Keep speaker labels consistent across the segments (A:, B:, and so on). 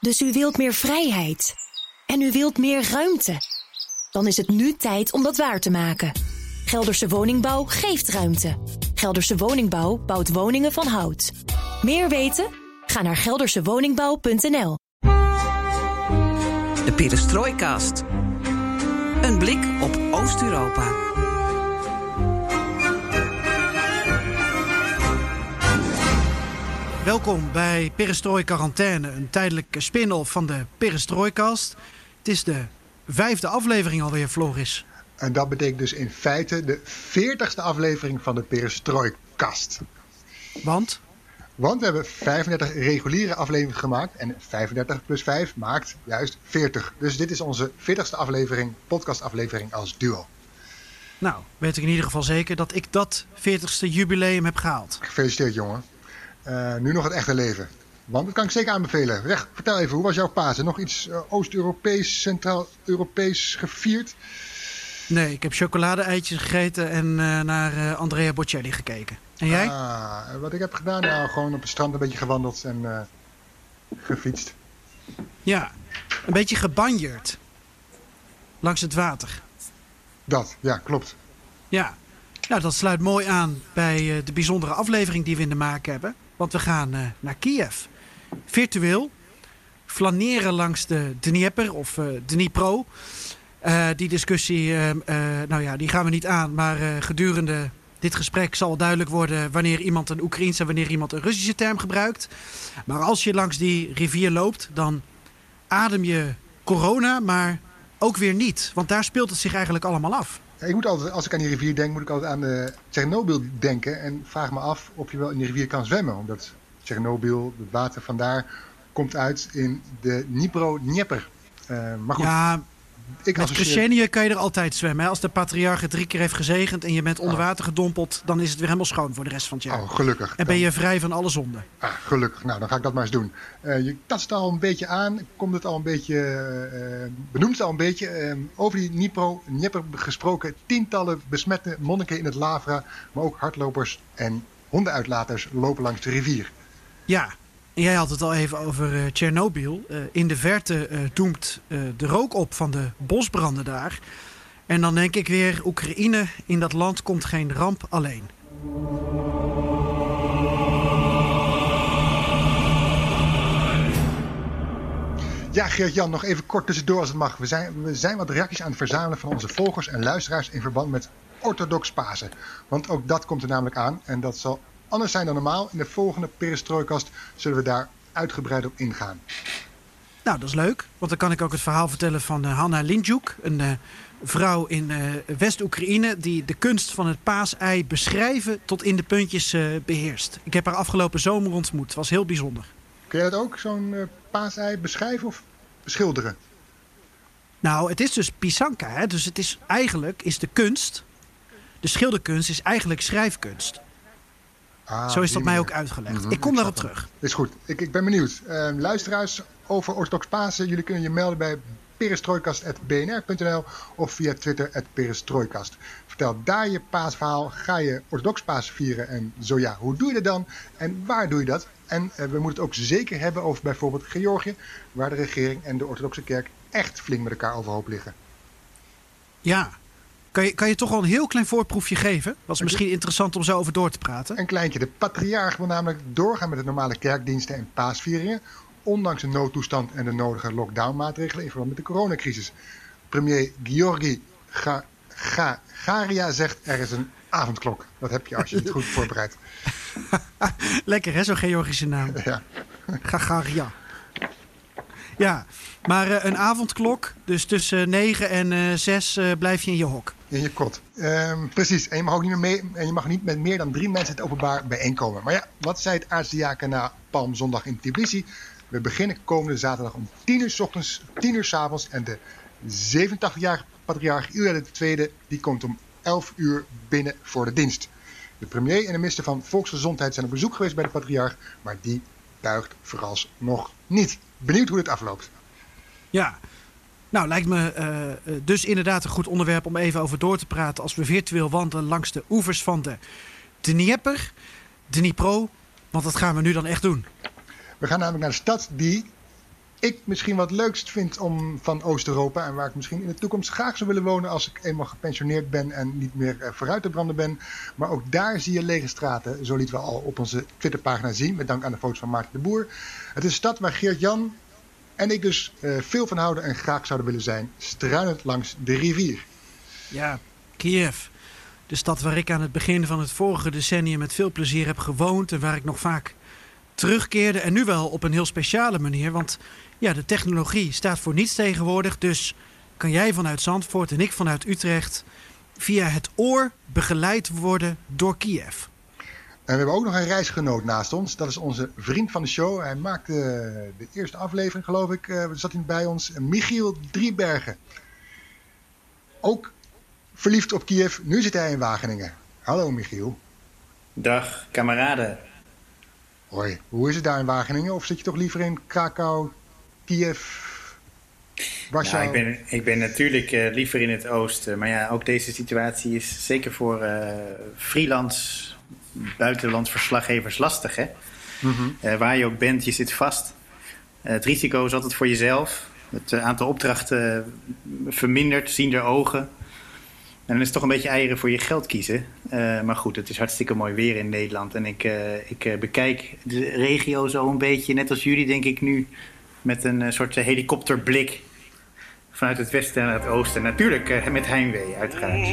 A: Dus u wilt meer vrijheid. En u wilt meer ruimte. Dan is het nu tijd om dat waar te maken. Gelderse Woningbouw geeft ruimte. Gelderse Woningbouw bouwt woningen van hout. Meer weten? Ga naar geldersewoningbouw.nl.
B: De Perestrooikast. Een blik op Oost-Europa.
C: Welkom bij Perestrooi Quarantaine, een tijdelijke spin-off van de Perestroikast. Het is de vijfde aflevering alweer, Floris.
D: En dat betekent dus in feite de veertigste aflevering van de Perestroikast.
C: Want?
D: Want we hebben 35 reguliere afleveringen gemaakt en 35 plus 5 maakt juist 40. Dus dit is onze 40ste aflevering, podcastaflevering als duo.
C: Nou, weet ik in ieder geval zeker dat ik dat 40ste jubileum heb gehaald.
D: Gefeliciteerd jongen. Uh, nu nog het echte leven. Want dat kan ik zeker aanbevelen. Vertel even, hoe was jouw Pasen? Nog iets uh, Oost-Europees, Centraal-Europees gevierd?
C: Nee, ik heb chocolade-eitjes gegeten en uh, naar Andrea Bocelli gekeken. En jij?
D: Ah, wat ik heb gedaan? Nou, gewoon op het strand een beetje gewandeld en gefietst.
C: Ja, een beetje gebanjerd. Langs het water.
D: Dat, ja, klopt.
C: Ja, nou, dat sluit mooi aan bij de bijzondere aflevering die we in de maak hebben. Want we gaan uh, naar Kiev. Virtueel. Flaneren langs de Dnieper of uh, Dnipro. Uh, die discussie, nou ja, die gaan we niet aan. Maar gedurende dit gesprek zal duidelijk worden wanneer iemand een Oekraïense en wanneer iemand een Russische term gebruikt. Maar als je langs die rivier loopt, dan adem je corona, maar ook weer niet. Want daar speelt het zich eigenlijk allemaal af.
D: Ik moet altijd, als ik aan die rivier denk, moet ik altijd aan uh, Tsjernobyl denken. En vraag me af of je wel in die rivier kan zwemmen. Omdat Tsjernobyl, het water vandaar, komt uit in de Dnipro-Dnieper. Uh, maar goed,
C: ja, ik met Crescenië kan je er altijd zwemmen. Hè? Als de patriarch het drie keer heeft gezegend en je bent onder water gedompeld... dan is het weer helemaal schoon voor de rest van het jaar.
D: Oh, gelukkig.
C: En ben je vrij van alle zonden.
D: Ah, gelukkig. Nou, dan ga ik dat maar eens doen. Uh, je tast al een beetje aan. Komt het al een beetje... Uh, benoemt het al een beetje. Uh, over die Dnipro, Dnieper gesproken. Tientallen besmette monniken in het Lavra. Maar ook hardlopers en hondenuitlaters lopen langs de rivier.
C: Ja, Jij had het al even over uh, Tsjernobyl. Uh, in de verte uh, doemt de rook op van de bosbranden daar. En dan denk ik weer, Oekraïne, in dat land komt geen ramp alleen.
D: Ja, Geert-Jan, nog even kort tussendoor als het mag. We zijn, we zijn wat reacties aan het verzamelen van onze volgers en luisteraars in verband met orthodox Pasen. Want ook dat komt er namelijk aan en dat zal anders zijn dan normaal. In de volgende Perestrooikast zullen we daar uitgebreid op ingaan.
C: Nou, dat is leuk. Want dan kan ik ook het verhaal vertellen van uh, Hanna Lindjuk. Een uh, vrouw in uh, West-Oekraïne die de kunst van het paasei beschrijven tot in de puntjes beheerst. Ik heb haar afgelopen zomer ontmoet. Het was heel bijzonder.
D: Kun jij dat ook, zo'n paasei, beschrijven of beschilderen?
C: Nou, het is dus pisanka. Hè? Dus het is eigenlijk is de kunst, de schilderkunst is eigenlijk schrijfkunst.
D: Ah,
C: Zo is dat mij ook uitgelegd. Mm -hmm. Ik kom daarop terug.
D: Is goed. Ik, ik ben benieuwd. Uh, luisteraars over Orthodox Pasen. Jullie kunnen je melden bij perestrooikast.bnr.nl of via Twitter perestrooikast. Vertel daar je paasverhaal. Ga je Orthodox Pasen vieren? En zo ja, hoe doe je dat dan? En waar doe je dat? En uh, we moeten het ook zeker hebben over bijvoorbeeld Georgië, waar de regering en de Orthodoxe Kerk echt flink met elkaar overhoop liggen.
C: Ja, kan je, kan je toch wel een heel klein voorproefje geven? Dat is misschien interessant om zo over door te praten.
D: Een kleintje. De patriarch wil namelijk doorgaan met de normale kerkdiensten en paasvieringen. Ondanks de noodtoestand en de nodige lockdownmaatregelen in verband met de coronacrisis. Premier Georgi Ga, Ga, Garia zegt er is een avondklok. Dat heb je als je het goed voorbereidt.
C: Lekker hè, zo'n Georgische naam.
D: Ja.
C: Gagaria. Ja, maar uh, een avondklok, dus tussen 9 en uh, 6 uh, blijf je in je hok.
D: In je kot. Um, precies. En je mag ook niet meer mee, en je mag niet met meer dan drie mensen het openbaar bijeenkomen. Maar ja, wat zei het aartsdiaken na Palmzondag in Tbilisi? We beginnen komende zaterdag om 10 uur s ochtends, 10 uur s avonds. En de 87-jarige patriarch Ilja II die komt om 11 uur binnen voor de dienst. De premier en de minister van Volksgezondheid zijn op bezoek geweest bij de patriarch, maar die buigt vooralsnog niet. Benieuwd hoe dit afloopt.
C: Ja, nou lijkt me uh, dus inderdaad een goed onderwerp om even over door te praten als we virtueel wandelen langs de oevers van de Dnieper, Dnipro, want dat gaan we nu dan echt doen.
D: We gaan namelijk naar de stad die ik misschien wat leukst vind om, van Oost-Europa en waar ik misschien in de toekomst graag zou willen wonen als ik eenmaal gepensioneerd ben en niet meer uh, vooruit te branden ben. Maar ook daar zie je lege straten, zo lieten we al op onze Twitterpagina zien, met dank aan de foto's van Maarten de Boer. Het is een stad waar Geert-Jan en ik dus uh, veel van houden en graag zouden willen zijn, struinend langs de rivier.
C: Ja, Kiev. De stad waar ik aan het begin van het vorige decennium met veel plezier heb gewoond en waar ik nog vaak terugkeerde. En nu wel op een heel speciale manier, want ja, de technologie staat voor niets tegenwoordig. Dus kan jij vanuit Zandvoort en ik vanuit Utrecht via het oor begeleid worden door Kiev.
D: En we hebben ook nog een reisgenoot naast ons. Dat is onze vriend van de show. Hij maakte de eerste aflevering, geloof ik. Uh, zat hij bij ons. Michiel Driebergen. Ook verliefd op Kiev. Nu zit hij in Wageningen. Hallo Michiel.
E: Dag, kameraden.
D: Hoi, hoe is het daar in Wageningen? Of zit je toch liever in Krakau, Kiev,
E: Warschau? Nou, ik, ben, ik ben natuurlijk uh, liever in het oosten. Maar ja, ook deze situatie is zeker voor uh, freelance buitenlandverslaggevers lastig. Hè? Mm -hmm. uh, waar je ook bent, je zit vast. het risico is altijd voor jezelf. Het aantal opdrachten vermindert, zien er ogen. En dan is het toch een beetje eieren voor je geld kiezen. Uh, maar goed, het is hartstikke mooi weer in Nederland. En ik, uh, ik uh, bekijk de regio zo een beetje, net als jullie denk ik nu... met een soort helikopterblik vanuit het westen naar het oosten. Natuurlijk met heimwee, uiteraard.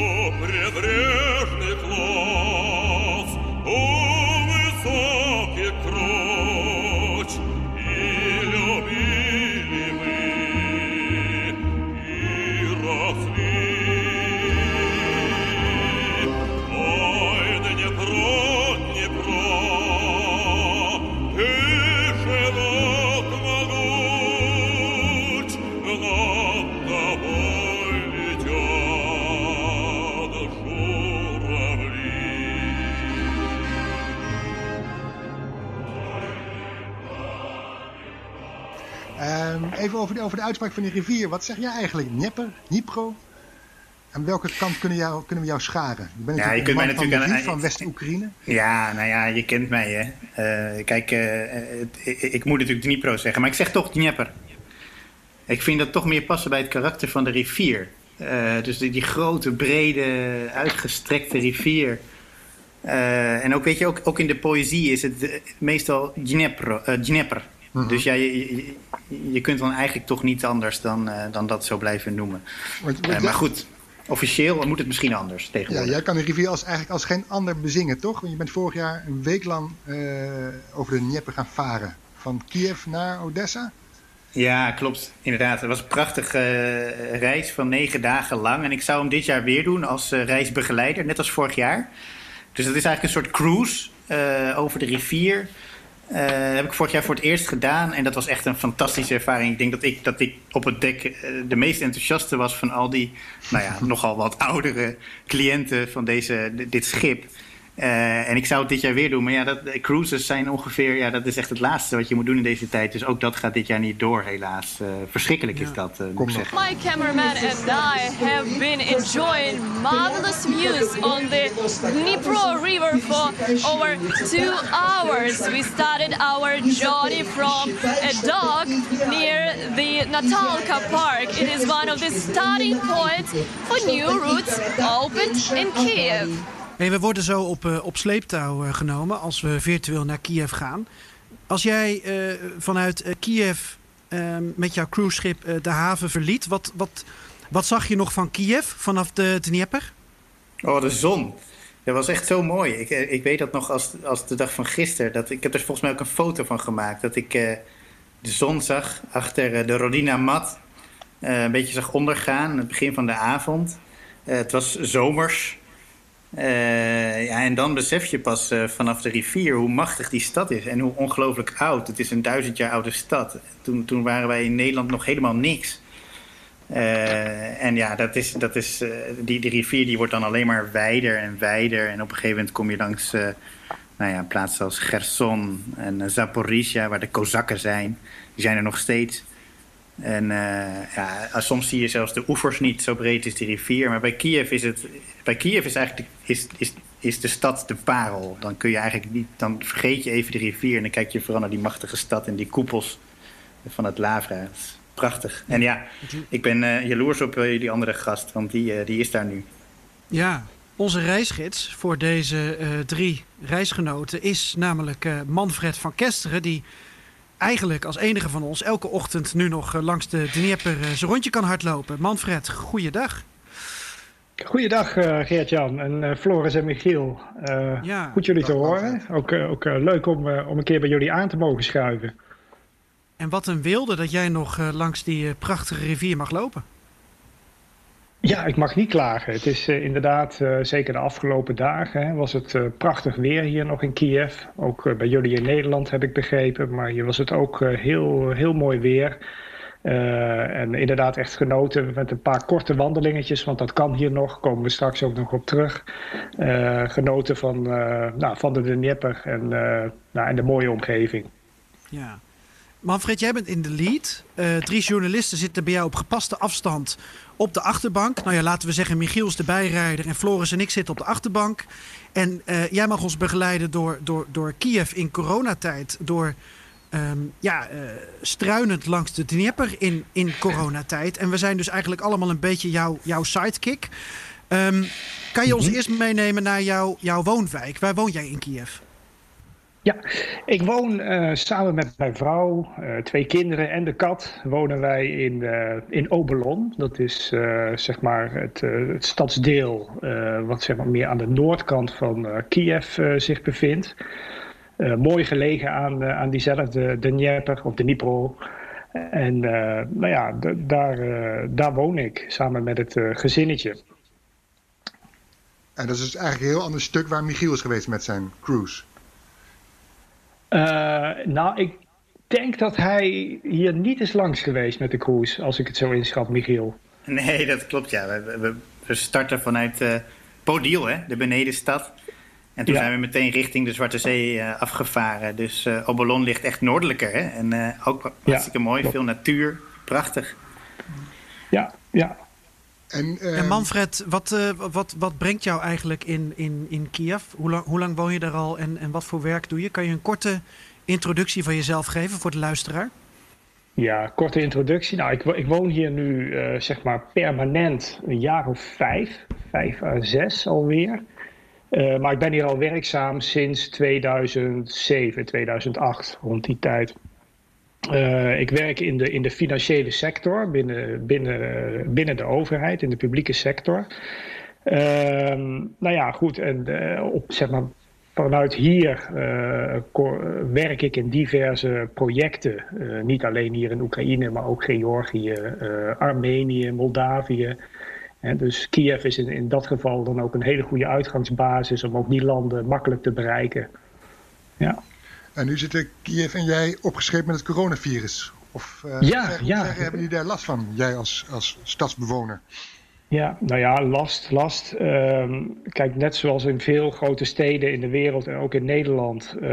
D: Even over de, over de uitspraak van die rivier. Wat zeg jij eigenlijk? Dnieper? Dnipro? Aan welke kant kunnen, jou, kunnen we jou scharen? Je bent ja, je kunt mij natuurlijk van, van West-Oekraïne.
E: Ja, nou ja, je kent mij hè. Uh, kijk, uh, ik moet natuurlijk Dnipro zeggen, maar ik zeg toch Dnieper. Ik vind dat toch meer passen bij het karakter van de rivier. Uh, dus die, die, grote, brede, uitgestrekte rivier. en ook, weet je, ook, ook in de poëzie is het meestal Dnieper. Mhm. Dus ja, je, je, kunt dan eigenlijk toch niet anders dan, uh, dan dat zo blijven noemen. Uh, maar goed, officieel moet het misschien anders tegenwoordig.
D: Ja, jij kan de rivier als, eigenlijk als geen ander bezingen, toch? Want je bent vorig jaar een week lang uh, over de Dnieper gaan varen. Van Kiev naar Odessa?
E: Ja, klopt. Inderdaad. Het was een prachtige reis van negen dagen lang. En ik zou hem dit jaar weer doen als reisbegeleider, net als vorig jaar. Dus dat is eigenlijk een soort cruise over de rivier... Uh, heb ik vorig jaar voor het eerst gedaan. En dat was echt een fantastische ervaring. Ik denk dat ik, dat ik op het dek uh, de meest enthousiaste was van al die, nou ja, nogal wat oudere cliënten van deze, dit schip. Uh, en ik zou het dit jaar weer doen. Maar ja, dat, cruises zijn ongeveer... Ja, dat is echt het laatste wat je moet doen in deze tijd. Dus ook dat gaat dit jaar niet door, helaas. Uh, verschrikkelijk is dat, uh, moet ik zeggen.
F: My cameraman and I have been enjoying marvelous views on the Dnipro River for over two hours. We started our journey from a dock near the Natalka Park. It is one of the starting points for new routes opened in Kiev.
C: Hey, we worden zo op, uh, op sleeptouw uh, genomen als we virtueel naar Kiev gaan. Als jij uh, vanuit Kiev ehm, met jouw cruiseschip de haven verliet, wat, wat, wat zag je nog van Kiev vanaf de Dnieper?
E: Oh, de zon. Dat was echt zo mooi. Ik, ik weet dat nog als, als de dag van gisteren. Dat, ik heb er volgens mij ook een foto van gemaakt. Dat ik de zon zag achter de Rodina Mat. een beetje zag ondergaan, het begin van de avond. het was zomers. Uh, ja, en dan besef je pas uh, vanaf de rivier hoe machtig die stad is en hoe ongelooflijk oud. Het is een duizend jaar oude stad. Toen, toen waren wij in Nederland nog helemaal niks. Uh, en ja, dat is, dat is, die, die rivier die wordt dan alleen maar wijder en wijder. En op een gegeven moment kom je langs nou ja, plaatsen als Gerson en Zaporizhia, waar de Kozakken zijn. Die zijn er nog steeds. En ja, soms zie je zelfs de oevers niet, zo breed is die rivier. Maar bij Kiev is het. Bij Kiev is eigenlijk de, is, is, is de stad de parel. Dan kun je eigenlijk niet. Dan vergeet je even de rivier en dan kijk je vooral naar die machtige stad en die koepels van het Lavra. Prachtig. En ja, ik ben uh, jaloers op die andere gast, want die, die is daar nu.
C: Ja, onze reisgids voor deze drie reisgenoten is namelijk Manfred van Kesteren... die eigenlijk als enige van ons elke ochtend nu nog langs de Dnieper zijn rondje kan hardlopen. Manfred, goeiedag.
G: Goeiedag uh, Geert-Jan en uh, Floris en Michiel. Uh, ja, goed jullie te horen. Ook, ook leuk om, om een keer bij jullie aan te mogen schuiven.
C: En wat een wilde dat jij nog langs die prachtige rivier mag lopen.
G: Ja, ik mag niet klagen. Het is inderdaad, zeker de afgelopen dagen, hè, was het prachtig weer hier nog in Kiev. Ook bij jullie in Nederland heb ik begrepen, maar hier was het ook heel, heel mooi weer. Uh, en inderdaad echt genoten met een paar korte wandelingetjes, want dat kan hier nog, komen we straks ook nog op terug. Uh, genoten van, uh, nou, van de Dnieper en, nou, en de mooie omgeving.
C: Ja. Manfred, jij bent in de lead. drie journalisten zitten bij jou op gepaste afstand op de achterbank. Nou ja, laten we zeggen, Michiel is de bijrijder en Floris en ik zitten op de achterbank. En jij mag ons begeleiden door, door, door Kiev in coronatijd, door um, ja, uh, struinend langs de Dnieper in, in coronatijd. En we zijn dus eigenlijk allemaal een beetje jouw, jouw sidekick. Um, kan je ons mhm. eerst meenemen naar jouw, jouw woonwijk? Waar woon jij in Kiev?
G: Ja, ik woon uh, samen met mijn vrouw, uh, twee kinderen en de kat. Wonen wij in, uh, in Oberlon. Dat is zeg maar het, het stadsdeel wat zeg maar meer aan de noordkant van Kiev zich bevindt. Uh, mooi gelegen aan, uh, aan diezelfde de Dnieper of de Dnipro. En uh, nou ja, daar, daar woon ik samen met het gezinnetje.
D: En dat is dus eigenlijk een heel ander stuk waar Michiel is geweest met zijn cruise.
G: nou, ik denk dat hij hier niet is langs geweest met de cruise, als ik het zo inschat, Michiel.
E: Nee, dat klopt ja. We, we, we starten vanuit uh, Podiel, hè, de benedenstad. En toen zijn we meteen richting de Zwarte Zee uh, afgevaren. Dus uh, Obolon ligt echt noordelijker. Hè? En uh, ook hartstikke mooi, veel natuur, prachtig.
G: Ja, ja.
C: En, en Manfred, wat, wat, wat brengt jou eigenlijk in, in, in Kiev? Hoe lang, hoe lang woon je daar al en, en wat voor werk doe je? Kan je een korte introductie van jezelf geven voor de luisteraar?
G: Ja, korte introductie. Nou, ik, ik woon hier nu zeg maar permanent een jaar of vijf, vijf à zes alweer. Uh, maar ik ben hier al werkzaam sinds 2007, 2008, rond die tijd. Uh, ik werk in de, in de financiële sector, binnen, binnen, binnen de overheid, in de publieke sector. Uh, nou ja, goed, en uh, op, zeg maar, vanuit hier werk ik in diverse projecten. niet alleen hier in Oekraïne, maar ook Georgië, Armenië, Moldavië dus Kiev is in, in dat geval dan ook een hele goede uitgangsbasis om ook die landen makkelijk te bereiken. Ja.
D: En nu zitten Kiev en jij opgeschreven met het coronavirus. Of uh,
G: ja, ja.
D: hebben jullie daar last van, jij als, als stadsbewoner?
G: Ja, nou ja, last, last. Ehm, kijk, net zoals in veel grote steden in de wereld en ook in Nederland uh,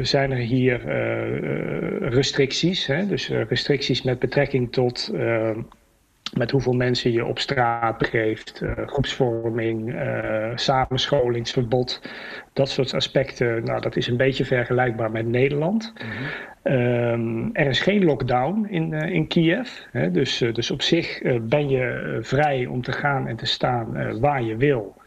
G: zijn er hier uh, restricties. Hè? Dus restricties met betrekking tot ehm, met hoeveel mensen je op straat begeeft, uh, groepsvorming, uh, samenscholingsverbod, dat soort aspecten. Nou, dat is een beetje vergelijkbaar met Nederland. Mhm. um, er is geen lockdown in, uh, in Kiev. Hè, dus, dus op zich ben je vrij om te gaan en te staan waar je wil.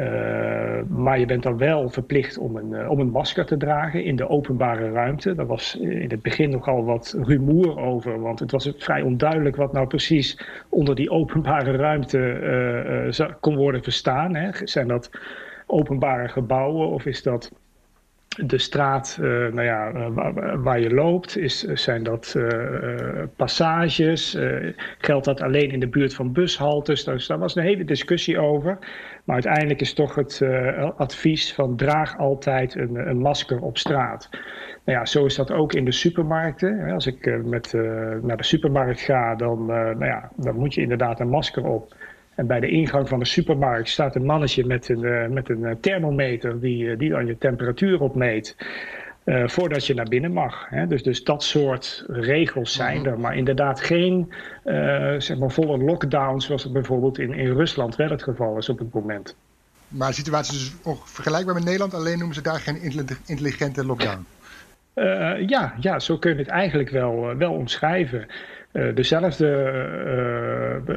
G: Uh, maar je bent dan wel verplicht om een, uh, om een masker te dragen in de openbare ruimte. Daar was in het begin nogal wat rumoer over, want het was vrij onduidelijk wat nou precies onder die openbare ruimte uh, kon worden verstaan. Hè. Zijn dat openbare gebouwen of is dat de straat uh, nou ja, uh, waar, waar, je loopt, is, zijn dat uh, passages? geldt dat alleen in de buurt van bushaltes? Dus daar was een hele discussie over. Maar uiteindelijk is toch het advies van draag altijd een, een, masker op straat. Nou ja, zo is dat ook in de supermarkten. Als ik met, naar de supermarkt ga, dan, nou ja, dan moet je inderdaad een masker op. En bij de ingang van de supermarkt staat een mannetje met een, met een eh, thermometer die, die dan je temperatuur opmeet. Uh, voordat je naar binnen mag. Hè. Dus, dus dat soort regels zijn er. Maar inderdaad geen zeg maar volle lockdown zoals het bijvoorbeeld in, in Rusland wel het geval is op het moment.
D: Maar de situatie is dus vergelijkbaar met Nederland, alleen noemen ze daar geen intelligente lockdown.
G: ja, ja, zo kun je het eigenlijk wel, wel omschrijven. dezelfde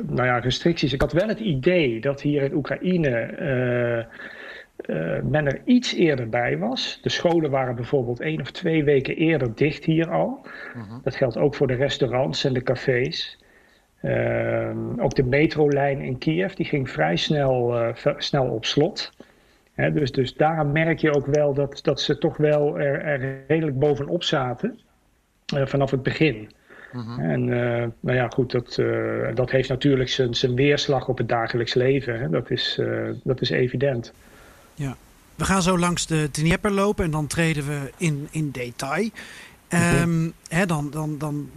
G: nou ja, restricties. Ik had wel het idee dat hier in Oekraïne uh, men er iets eerder bij was. De scholen waren bijvoorbeeld één of twee weken eerder dicht hier al. Mhm. Dat geldt ook voor de restaurants en de cafés. Uh, ook de metrolijn in Kiev die ging vrij snel, uh, snel op slot. dus, dus daar merk je ook wel dat, dat ze toch wel er, er redelijk bovenop zaten vanaf het begin. Mhm. En nou ja, goed, dat, dat heeft natuurlijk zijn, zijn weerslag op het dagelijks leven. Hè. Dat, is, dat is evident.
C: Ja. We gaan zo langs de Dnieper lopen en dan treden we in, in detail. Um, hè, dan, dan, dan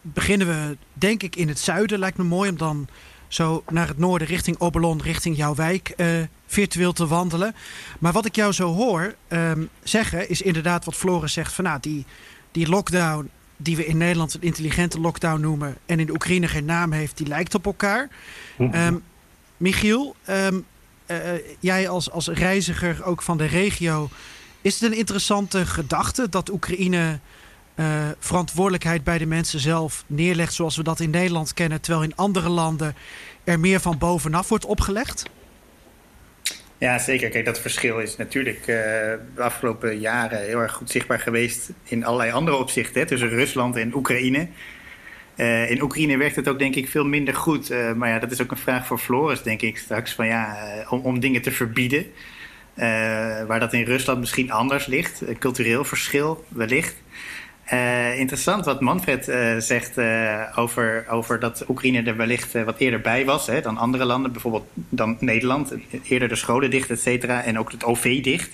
C: beginnen we, denk ik, in het zuiden. Lijkt me mooi om dan zo naar het noorden, richting Obelon, richting jouw wijk, uh, virtueel te wandelen. Maar wat ik jou zo hoor um, zeggen, is inderdaad wat Floris zegt: van nou, die, die lockdown die we in Nederland een intelligente lockdown noemen en in Oekraïne geen naam heeft, die lijkt op elkaar. Um, Michiel, um, eh, eh, jij als, als reiziger ook van de regio, is het een interessante gedachte dat Oekraïne uh, verantwoordelijkheid bij de mensen zelf neerlegt zoals we dat in Nederland kennen, terwijl in andere landen er meer van bovenaf wordt opgelegd?
E: Ja, zeker. Kijk, dat verschil is natuurlijk de afgelopen jaren heel erg goed zichtbaar geweest in allerlei andere opzichten hè, tussen Rusland en Oekraïne. Uh, in Oekraïne werkt het ook denk ik veel minder goed. Uh, maar ja, dat is ook een vraag voor Floris, denk ik straks. Van, ja, uh, om, om dingen te verbieden. waar dat in Rusland misschien anders ligt. cultureel verschil wellicht. interessant wat Manfred zegt over, over dat Oekraïne er wellicht wat eerder bij was hè, dan andere landen. Bijvoorbeeld dan Nederland. Eerder de scholen dicht, et cetera. En ook het OV dicht.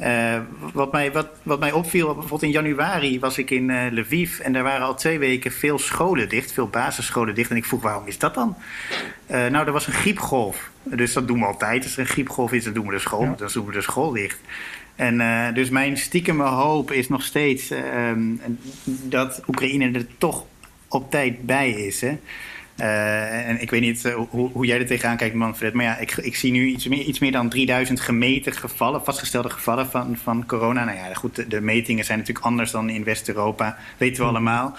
E: Uh, wat, mij, wat, wat mij opviel, bijvoorbeeld in januari was ik in uh, Lviv en daar waren al twee weken veel scholen dicht, veel basisscholen dicht. En ik vroeg waarom is dat dan? Uh, nou, er was een griepgolf. Dus dat doen we altijd. Als er een griepgolf is, dan doen we de school, dan doen we de school dicht. En dus mijn stiekeme hoop is nog steeds ehm, dat Oekraïne er toch op tijd bij is. Hè? Uh, en ik weet niet uh, hoe, hoe, jij er tegenaan kijkt, Manfred. Maar ja, ik, ik zie nu iets meer, iets meer dan 3000 gemeten gevallen, vastgestelde gevallen van, van corona. Nou ja, goed, de, de metingen zijn natuurlijk anders dan in West-Europa. Weten we hmm. allemaal.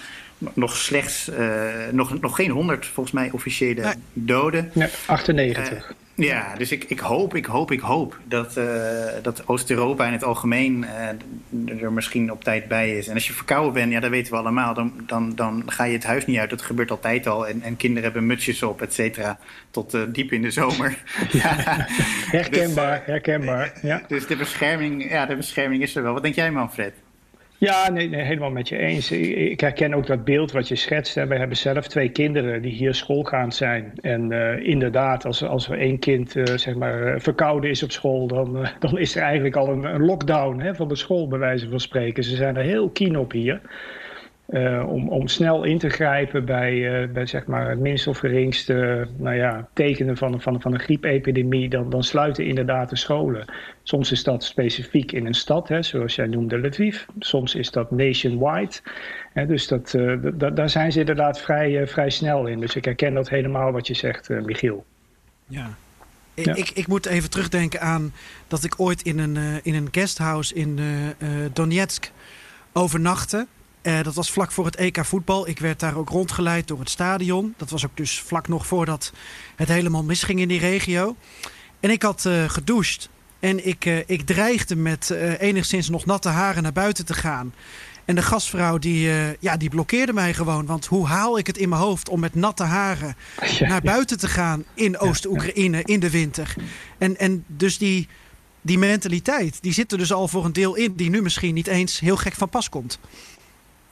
E: Nog slechts, uh, nog, nog geen 100 volgens mij officiële nee. doden.
G: Ja, 98.
E: Ja, dus ik, ik hoop, ik hoop, ik hoop dat, uh, dat Oost-Europa in het algemeen uh, er misschien op tijd bij is. En als je verkouden bent, ja, dat weten we allemaal, dan, dan, dan ga je het huis niet uit. Dat gebeurt altijd al. En, en kinderen hebben mutsjes op, et cetera, tot uh, diep in de zomer.
G: ja. herkenbaar, dus, herkenbaar. Ja.
E: Dus de bescherming, ja, de bescherming is er wel. Wat denk jij, Manfred?
G: Ja, nee, nee, helemaal met je eens. Ik herken ook dat beeld wat je schetst. Hè. We hebben zelf twee kinderen die hier schoolgaand zijn. En uh, inderdaad, als, als er één kind uh, zeg maar, eh, verkouden is op school, dan, dan is er eigenlijk al een, een lockdown hè, van de school, bij wijze van spreken. Ze zijn er heel keen op hier. Uh, om, om snel in te grijpen bij, uh, bij zeg maar het minst of geringste nou ja, tekenen van, van, van een griepepidemie, dan, dan sluiten inderdaad de scholen. Soms is dat specifiek in een stad, hè, zoals jij noemde Lviv. Soms is dat nationwide. Hè, dus dat, uh, daar zijn ze inderdaad vrij, vrij snel in. Dus ik herken dat helemaal wat je zegt, Michiel.
C: Ja. ja. Ik, ik moet even terugdenken aan dat ik ooit in een, in een guesthouse in Donetsk overnachtte. Uh, dat was vlak voor het EK voetbal. Ik werd daar ook rondgeleid door het stadion. Dat was ook dus vlak nog voordat het helemaal misging in die regio. En ik had uh, gedoucht. En ik, uh, ik dreigde met enigszins nog natte haren naar buiten te gaan. En de gastvrouw die, ja, die blokkeerde mij gewoon. Want hoe haal ik het in mijn hoofd om met natte haren ja, naar buiten te gaan in Oost-Oekraïne in de winter? En, en dus die, die mentaliteit, die zit er dus al voor een deel in, die nu misschien niet eens heel gek van pas komt.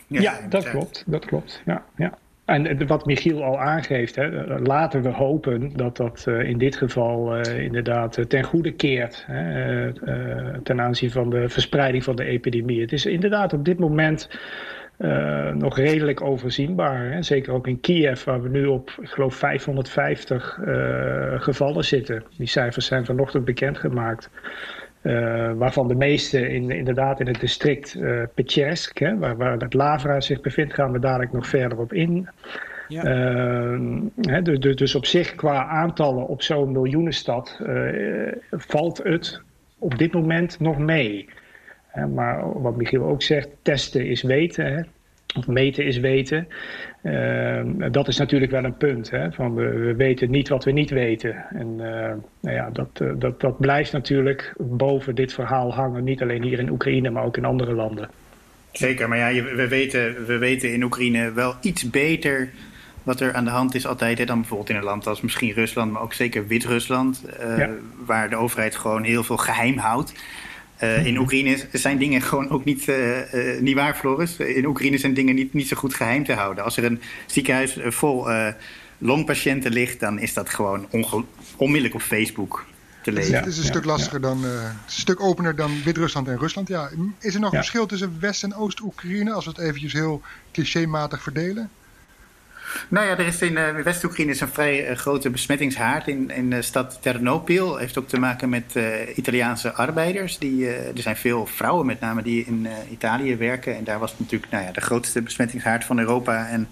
G: Ja, dat klopt. Dat klopt. Ja, ja. En wat Michiel al aangeeft, hè, laten we hopen dat dat uh, in dit geval uh, inderdaad uh, ten goede keert hè, ten aanzien van de verspreiding van de epidemie. Het is inderdaad op dit moment nog redelijk overzienbaar. Hè. Zeker ook in Kiev, waar we nu op, ik geloof, 550 gevallen zitten. Die cijfers zijn vanochtend bekendgemaakt. Uh, waarvan de meeste in, inderdaad in het district uh, hè, waar, waar het Lavra zich bevindt, gaan we dadelijk nog verder op in. Ja. Uh, hè, dus, dus op zich qua aantallen op zo'n miljoenenstad valt het op dit moment nog mee. Maar wat Michiel ook zegt, testen is weten. Hè? Of meten is weten. Ehm, dat is natuurlijk wel een punt. Hè? Van we, we, weten niet wat we niet weten. En uh, nou ja, dat, uh, dat, dat blijft natuurlijk boven dit verhaal hangen. Niet alleen hier in Oekraïne, maar ook in andere landen.
E: Zeker, maar ja, we weten, we weten in Oekraïne wel iets beter wat er aan de hand is altijd. Hè, dan bijvoorbeeld in een land als misschien Rusland, maar ook zeker Wit-Rusland. Ja. Waar de overheid gewoon heel veel geheim houdt. Uh, in Oekraïne zijn dingen gewoon ook niet, uh, uh, niet waar, Floris. In Oekraïne zijn dingen niet, niet zo goed geheim te houden. Als er een ziekenhuis vol longpatiënten ligt, dan is dat gewoon onmiddellijk op Facebook te lezen.
D: Ja, het is een stuk lastiger dan, een stuk opener dan Wit-Rusland en Rusland. Ja, is er nog een verschil tussen West- en Oost-Oekraïne, als we het eventjes heel clichématig verdelen?
E: Nou ja, er is in uh, West-Oekraïne een vrij uh, grote besmettingshaard in, in de stad Ternopil. Heeft ook te maken met Italiaanse arbeiders. Die, er zijn veel vrouwen met name die in Italië werken. En daar was natuurlijk nou ja, de grootste besmettingshaard van Europa. En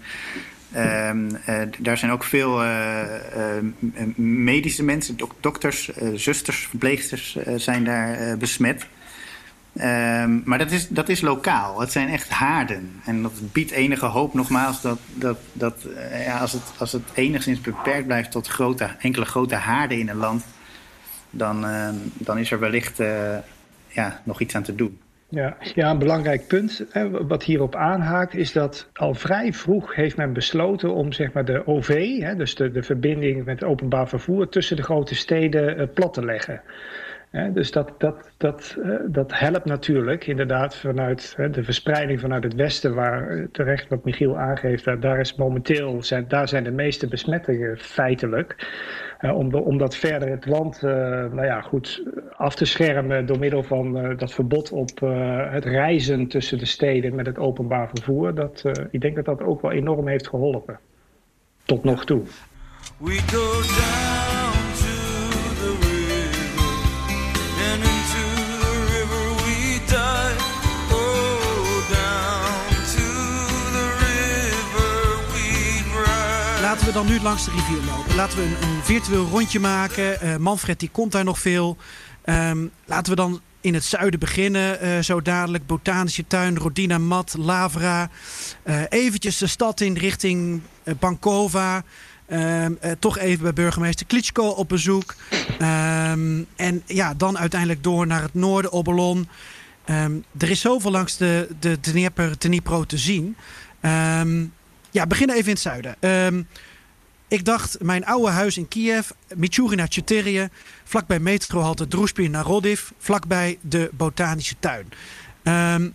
E: ehm, daar zijn ook veel medische mensen, dok dokters, zusters, verpleegsters zijn daar besmet. Um, maar dat is, dat is lokaal. Het zijn echt haarden. En dat biedt enige hoop nogmaals dat, dat, dat uh, ja, als, het, als het enigszins beperkt blijft tot grote, enkele grote haarden in een land, dan, uh, dan is er wellicht uh, ja, nog iets aan te doen.
G: Ja, ja, een belangrijk punt hè, wat hierop aanhaakt is dat al vrij vroeg heeft men besloten om zeg maar, de OV, hè, dus de, de verbinding met openbaar vervoer tussen de grote steden plat te leggen. Dus dat, dat, dat, uh, dat helpt natuurlijk inderdaad vanuit de verspreiding vanuit het westen, waar terecht wat Michiel aangeeft, daar, is momenteel zijn, daar zijn de meeste besmettingen feitelijk. Uh, om, om dat verder het land nou ja, goed af te schermen door middel van dat verbod op het reizen tussen de steden met het openbaar vervoer. Dat, ik denk dat dat ook wel enorm heeft geholpen. Tot nog toe. We go down.
C: Dan nu langs de rivier lopen. Laten we een, een virtueel rondje maken. Uh, Manfred die komt daar nog veel. Um, laten we dan in het zuiden beginnen. Uh, zo dadelijk Botanische Tuin, Rodina Mat, Lavra. Uh, eventjes de stad in richting Bankova. Um, toch even bij burgemeester Klitschko op bezoek. Um, en ja, dan uiteindelijk door naar het noorden, Obelon. er is zoveel langs de, de Dnieper, Dnipro te zien. Ja, beginnen even in het zuiden. Ik dacht, mijn oude huis in Kiev, Michurina Cheterie, vlakbij metrohalte Druspin Narodiv, vlakbij de Botanische Tuin. Um,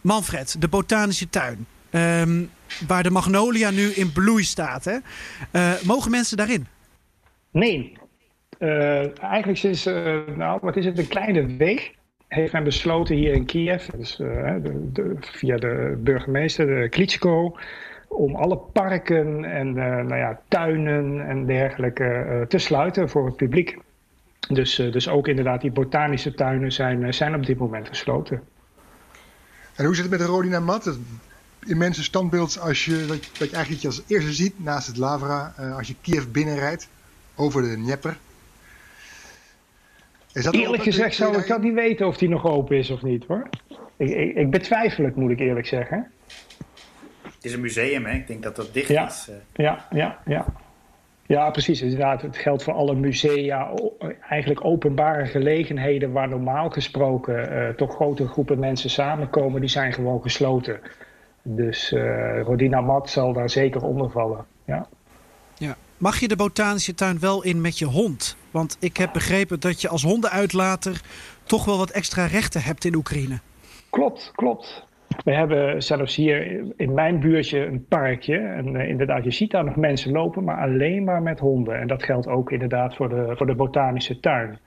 C: Manfred, de Botanische Tuin, um, waar de magnolia nu in bloei staat. Hè? Uh, mogen mensen daarin?
G: Nee. Uh, eigenlijk sinds, uh, nou, wat is het, een kleine week heeft men besloten hier in Kiev, dus, de, via de burgemeester, de Klitschko, om alle parken en uh, nou ja, tuinen en dergelijke uh, te sluiten voor het publiek. Dus, uh, dus ook inderdaad die botanische tuinen zijn, zijn op dit moment gesloten.
D: En hoe zit het met de Rodina Mat? Het immense standbeeld als je, dat, dat je eigenlijk als eerste ziet naast het Lavra als je Kiev binnenrijdt over de Dnieper.
G: Is dat eerlijk gezegd zou ik dat niet weten of die nog open is of niet hoor. Ik, ik, ik betwijfel het moet ik eerlijk zeggen.
E: Het is een museum, hè? Ik denk dat dat dicht
G: ja.
E: is. Uh.
G: Ja, ja, ja. Ja, precies. Inderdaad, het geldt voor alle musea, eigenlijk openbare gelegenheden waar normaal gesproken uh, toch grote groepen mensen samenkomen, die zijn gewoon gesloten. Dus uh, Rodina Mat zal daar zeker onder vallen. Ja.
C: Ja. Mag je de botanische tuin wel in met je hond? Want ik heb begrepen dat je als hondenuitlater toch wel wat extra rechten hebt in Oekraïne.
G: Klopt, klopt. We hebben zelfs hier in mijn buurtje een parkje. En uh, inderdaad, je ziet daar nog mensen lopen, maar alleen maar met honden. En dat geldt ook inderdaad voor de, voor de botanische tuin.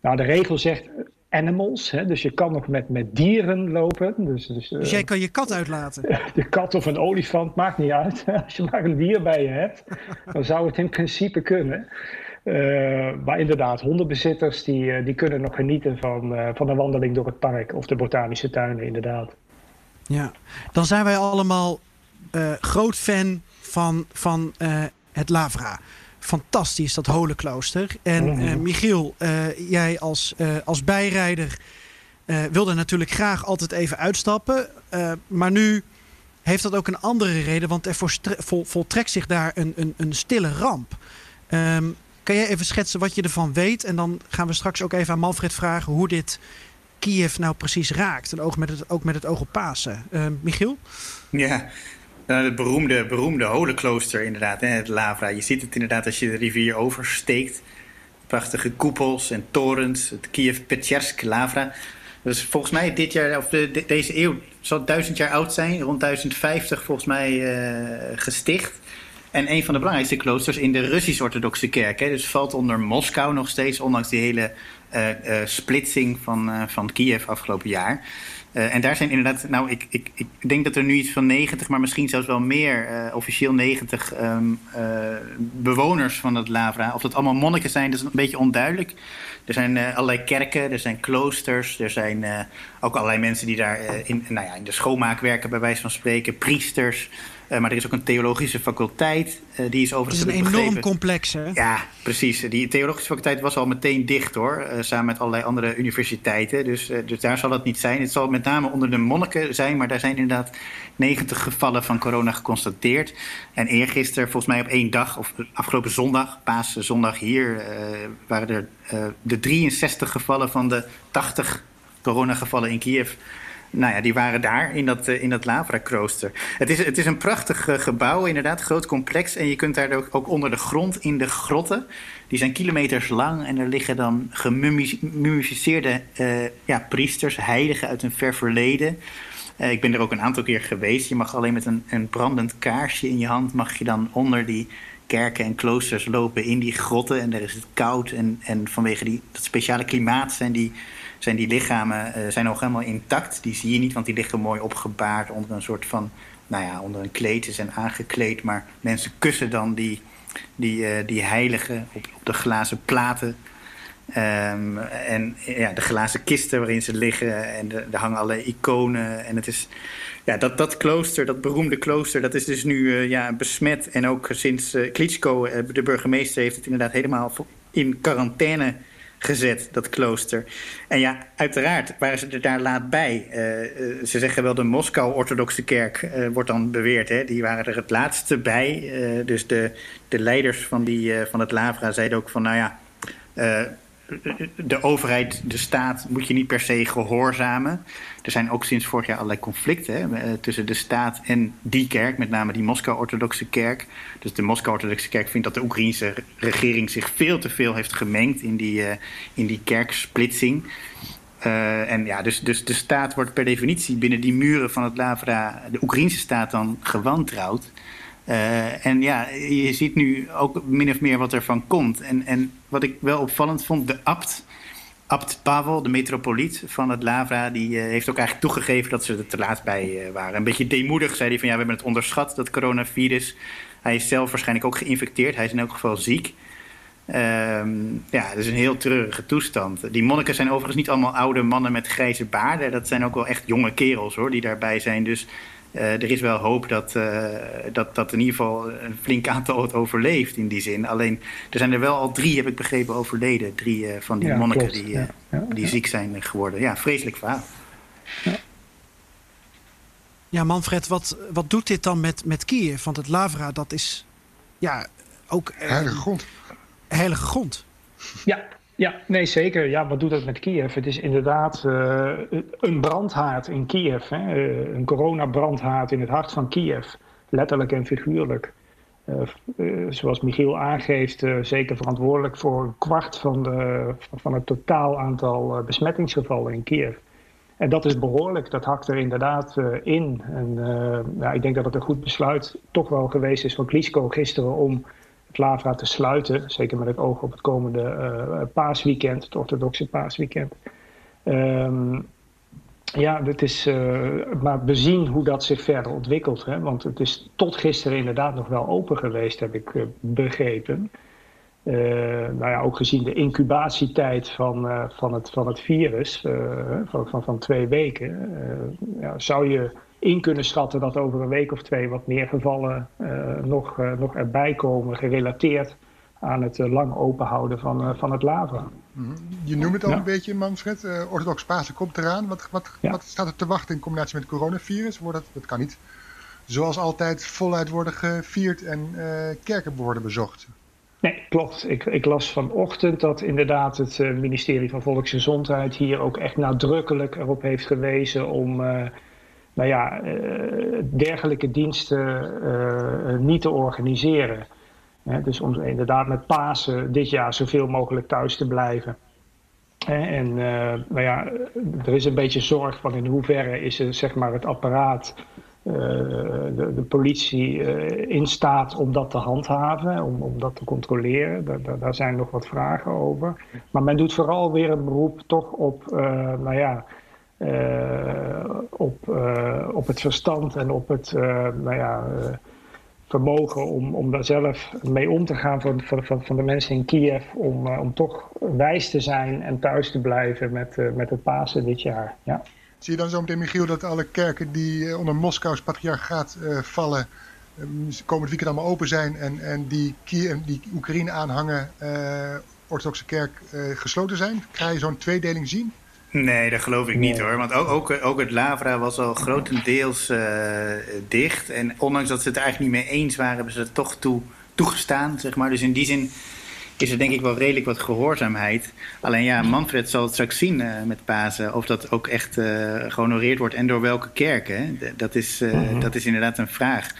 G: Nou, de regel zegt animals, hè, dus je kan nog met, met dieren lopen. Dus, dus,
C: uh, dus jij kan je kat uitlaten?
G: De kat of een olifant, maakt niet uit. Als je maar een dier bij je hebt, dan zou het in principe kunnen. Uh, maar inderdaad, hondenbezitters die, die kunnen nog genieten van, van een wandeling door het park of de botanische tuinen, inderdaad.
C: Ja, dan zijn wij allemaal uh, groot fan van, van uh, het Lavra. Fantastisch, dat holenklooster. En uh, Michiel, jij als, als bijrijder wilde natuurlijk graag altijd even uitstappen. maar nu heeft dat ook een andere reden, want er voltrekt zich daar een, een, een stille ramp. Ehm, kan jij even schetsen wat je ervan weet? En dan gaan we straks ook even aan Manfred vragen hoe dit Kiev nou precies raakt. En ook met het, ook met het oog op Pasen. Uh, Michiel?
E: Ja, nou, het beroemde, beroemde holenklooster inderdaad, hè, het Lavra. Je ziet het inderdaad als je de rivier oversteekt. Prachtige koepels en torens, het Kiev Petchersk Lavra. Dus volgens mij dit jaar, of de, deze eeuw, zal duizend jaar oud zijn. Rond 1050 volgens mij uh, gesticht. En een van de belangrijkste kloosters in de Russisch-Orthodoxe kerk. Hè. Dus valt onder Moskou nog steeds, ondanks die hele splitsing van, uh, van Kiev afgelopen jaar. en daar zijn inderdaad, nou, ik, ik, ik denk dat er nu iets van 90, maar misschien zelfs wel meer, officieel 90 um, ehm, bewoners van het Lavra. Of dat allemaal monniken zijn, dat is een beetje onduidelijk. Er zijn allerlei kerken, er zijn kloosters, er zijn ook allerlei mensen die daar in, nou ja, in de schoonmaak werken, bij wijze van spreken, priesters. Uh, maar er is ook een theologische faculteit. Uh, die is overigens.
C: Het is een enorm complex, hè?
E: Ja, precies. Die theologische faculteit was al meteen dicht hoor. Uh, samen met allerlei andere universiteiten. Dus, dus daar zal het niet zijn. Het zal met name onder de monniken zijn. Maar daar zijn inderdaad 90 gevallen van corona geconstateerd. En eergisteren, volgens mij op één dag, of afgelopen zondag, paaszondag hier, waren er de 63 gevallen van de 80 coronagevallen in Kiev nou ja, die waren daar in dat, uh, in dat Lavra-krooster. Het is, het is een prachtig uh, gebouw, inderdaad, groot complex. En je kunt daar ook, ook, onder de grond, in de grotten. Die zijn kilometers lang en er liggen dan gemummificeerde uh, ja, priesters, heiligen uit een ver verleden. ik ben er ook een aantal keer geweest. Je mag alleen met een, een brandend kaarsje in je hand, mag je dan onder die kerken en kloosters lopen in die grotten. En daar is het koud en, en vanwege die, dat speciale klimaat zijn die zijn die lichamen uh, zijn nog helemaal intact. Die zie je niet, want die liggen mooi opgebaard onder een soort van, nou ja, onder een kleed. Ze zijn aangekleed, maar mensen kussen dan die, die, uh, die heiligen op, de glazen platen. Um, en ja, de glazen kisten waarin ze liggen. En er hangen alle iconen. En het is. Ja, dat, dat klooster, dat beroemde klooster, dat is dus nu uh, ja, besmet. En ook sinds uh, Klitschko, de burgemeester, heeft het inderdaad helemaal in quarantaine gezet, dat klooster. En ja, uiteraard waren ze er daar laat bij. Uh, ze zeggen wel de Moskou-orthodoxe kerk, uh, wordt dan beweerd. Hè? Die waren er het laatste bij. Dus de, de leiders van, die, van het Lavra zeiden ook van... nou ja, de overheid, de staat, moet je niet per se gehoorzamen. Er zijn ook sinds vorig jaar allerlei conflicten eh, tussen de staat en die kerk, met name die Moskou-orthodoxe kerk. Dus de Moskou-orthodoxe kerk vindt dat de Oekraïnse regering zich veel te veel heeft gemengd in die, uh, in die kerksplitsing. Uh, en ja, dus, dus de staat wordt per definitie binnen die muren van het Lavra, de Oekraïnse staat dan gewantrouwd. Uh, en ja, je ziet nu ook min of meer wat er van komt. En, en wat ik wel opvallend vond, de abt, abt Pavel, de metropoliet van het Lavra, die uh, heeft ook eigenlijk toegegeven dat ze er te laat bij uh, waren. Een beetje deemoedig zei hij van ja, we hebben het onderschat, dat coronavirus. Hij is zelf waarschijnlijk ook geïnfecteerd, hij is in elk geval ziek. Um, ja, dat is een heel treurige toestand. Die monniken zijn overigens niet allemaal oude mannen met grijze baarden. Dat zijn ook wel echt jonge kerels hoor, die daarbij zijn. Dus er is wel hoop dat, uh, dat, dat in ieder geval een flink aantal het overleeft in die zin. Alleen, er zijn er wel al drie, heb ik begrepen, overleden. Drie uh, van die ja, monniken die, ja, ja, die ziek zijn geworden. Ja, vreselijk verhaal.
C: Ja, Manfred, wat, wat doet dit dan met, met Kiev? Want het Lavra, dat is ja, ook...
D: heilige grond.
C: Heilige grond.
G: Ja, ja, nee zeker. Ja, wat doet dat met Kiev? Het is inderdaad uh, een brandhaard in Kiev. Hè? Uh, een coronabrandhaard in het hart van Kiev. Letterlijk en figuurlijk. Uh, zoals Michiel aangeeft, zeker verantwoordelijk voor een kwart van, de, van het totaal aantal besmettingsgevallen in Kiev. En dat is behoorlijk, dat hakt er inderdaad in. En ja, ik denk dat het een goed besluit toch wel geweest is van Klitschko gisteren om het Lavra te sluiten. Zeker met het oog op het komende uh, paasweekend, het orthodoxe paasweekend. Um, ja, het is uh, maar bezien hoe dat zich verder ontwikkelt. Hè? Want het is tot gisteren inderdaad nog wel open geweest, heb ik uh, begrepen. Nou ja, ook gezien de incubatietijd van, van, het, van het virus, van, van, van twee weken, ja, zou je in kunnen schatten dat over een week of twee wat meer gevallen uh, nog, uh, nog erbij komen, gerelateerd aan het uh, lang openhouden van, van het lava.
D: Mhm. Je noemt het al
G: Ja.
D: een beetje, Manfred. Eh, orthodox Pasen komt eraan. Wat, wat,
G: Ja.
D: wat staat er te wachten in combinatie met het coronavirus? Wordt dat, dat kan niet zoals altijd voluit worden gevierd en eh, kerken worden bezocht.
G: Nee, klopt. Ik, ik las vanochtend dat inderdaad het eh, ministerie van Volksgezondheid hier ook echt nadrukkelijk erop heeft gewezen om eh, nou ja, eh, dergelijke diensten eh, niet te organiseren. Dus om inderdaad met Pasen dit jaar zoveel mogelijk thuis te blijven. En eh, nou ja, er is een beetje zorg van in hoeverre is zeg maar, het apparaat eh, de, de politie eh, in staat om dat te handhaven, om, om dat te controleren. Daar, daar, zijn nog wat vragen over. Maar men doet vooral weer een beroep toch op, eh, nou ja, eh, op, eh, op het verstand en op het eh, nou ja, eh, vermogen om, om daar zelf mee om te gaan van, van, van, de mensen in Kiev. Om, eh, om toch wijs te zijn en thuis te blijven met, eh, met het Pasen dit jaar. Ja.
D: Zie je dan zo meteen, Michiel, dat alle kerken die eh, onder Moskous patriarchaat eh, vallen, eh, komend weekend allemaal open zijn en, en die, die Oekraïne aanhangen, eh, orthodoxe kerk eh, gesloten zijn? Krijg je zo'n tweedeling zien?
E: Nee, dat geloof ik niet
G: Nee.
E: hoor. Want ook, ook, ook het Lavra was al grotendeels eh, dicht. En ondanks dat ze het er eigenlijk niet mee eens waren, hebben ze er toch toe, toegestaan. Zeg maar. Dus in die zin is er denk ik wel redelijk wat gehoorzaamheid. Alleen ja, Manfred zal het straks zien eh, met Pasen. Of dat ook echt eh, gehonoreerd wordt en door welke kerken. Dat is,
G: Mhm.
E: dat is inderdaad een vraag.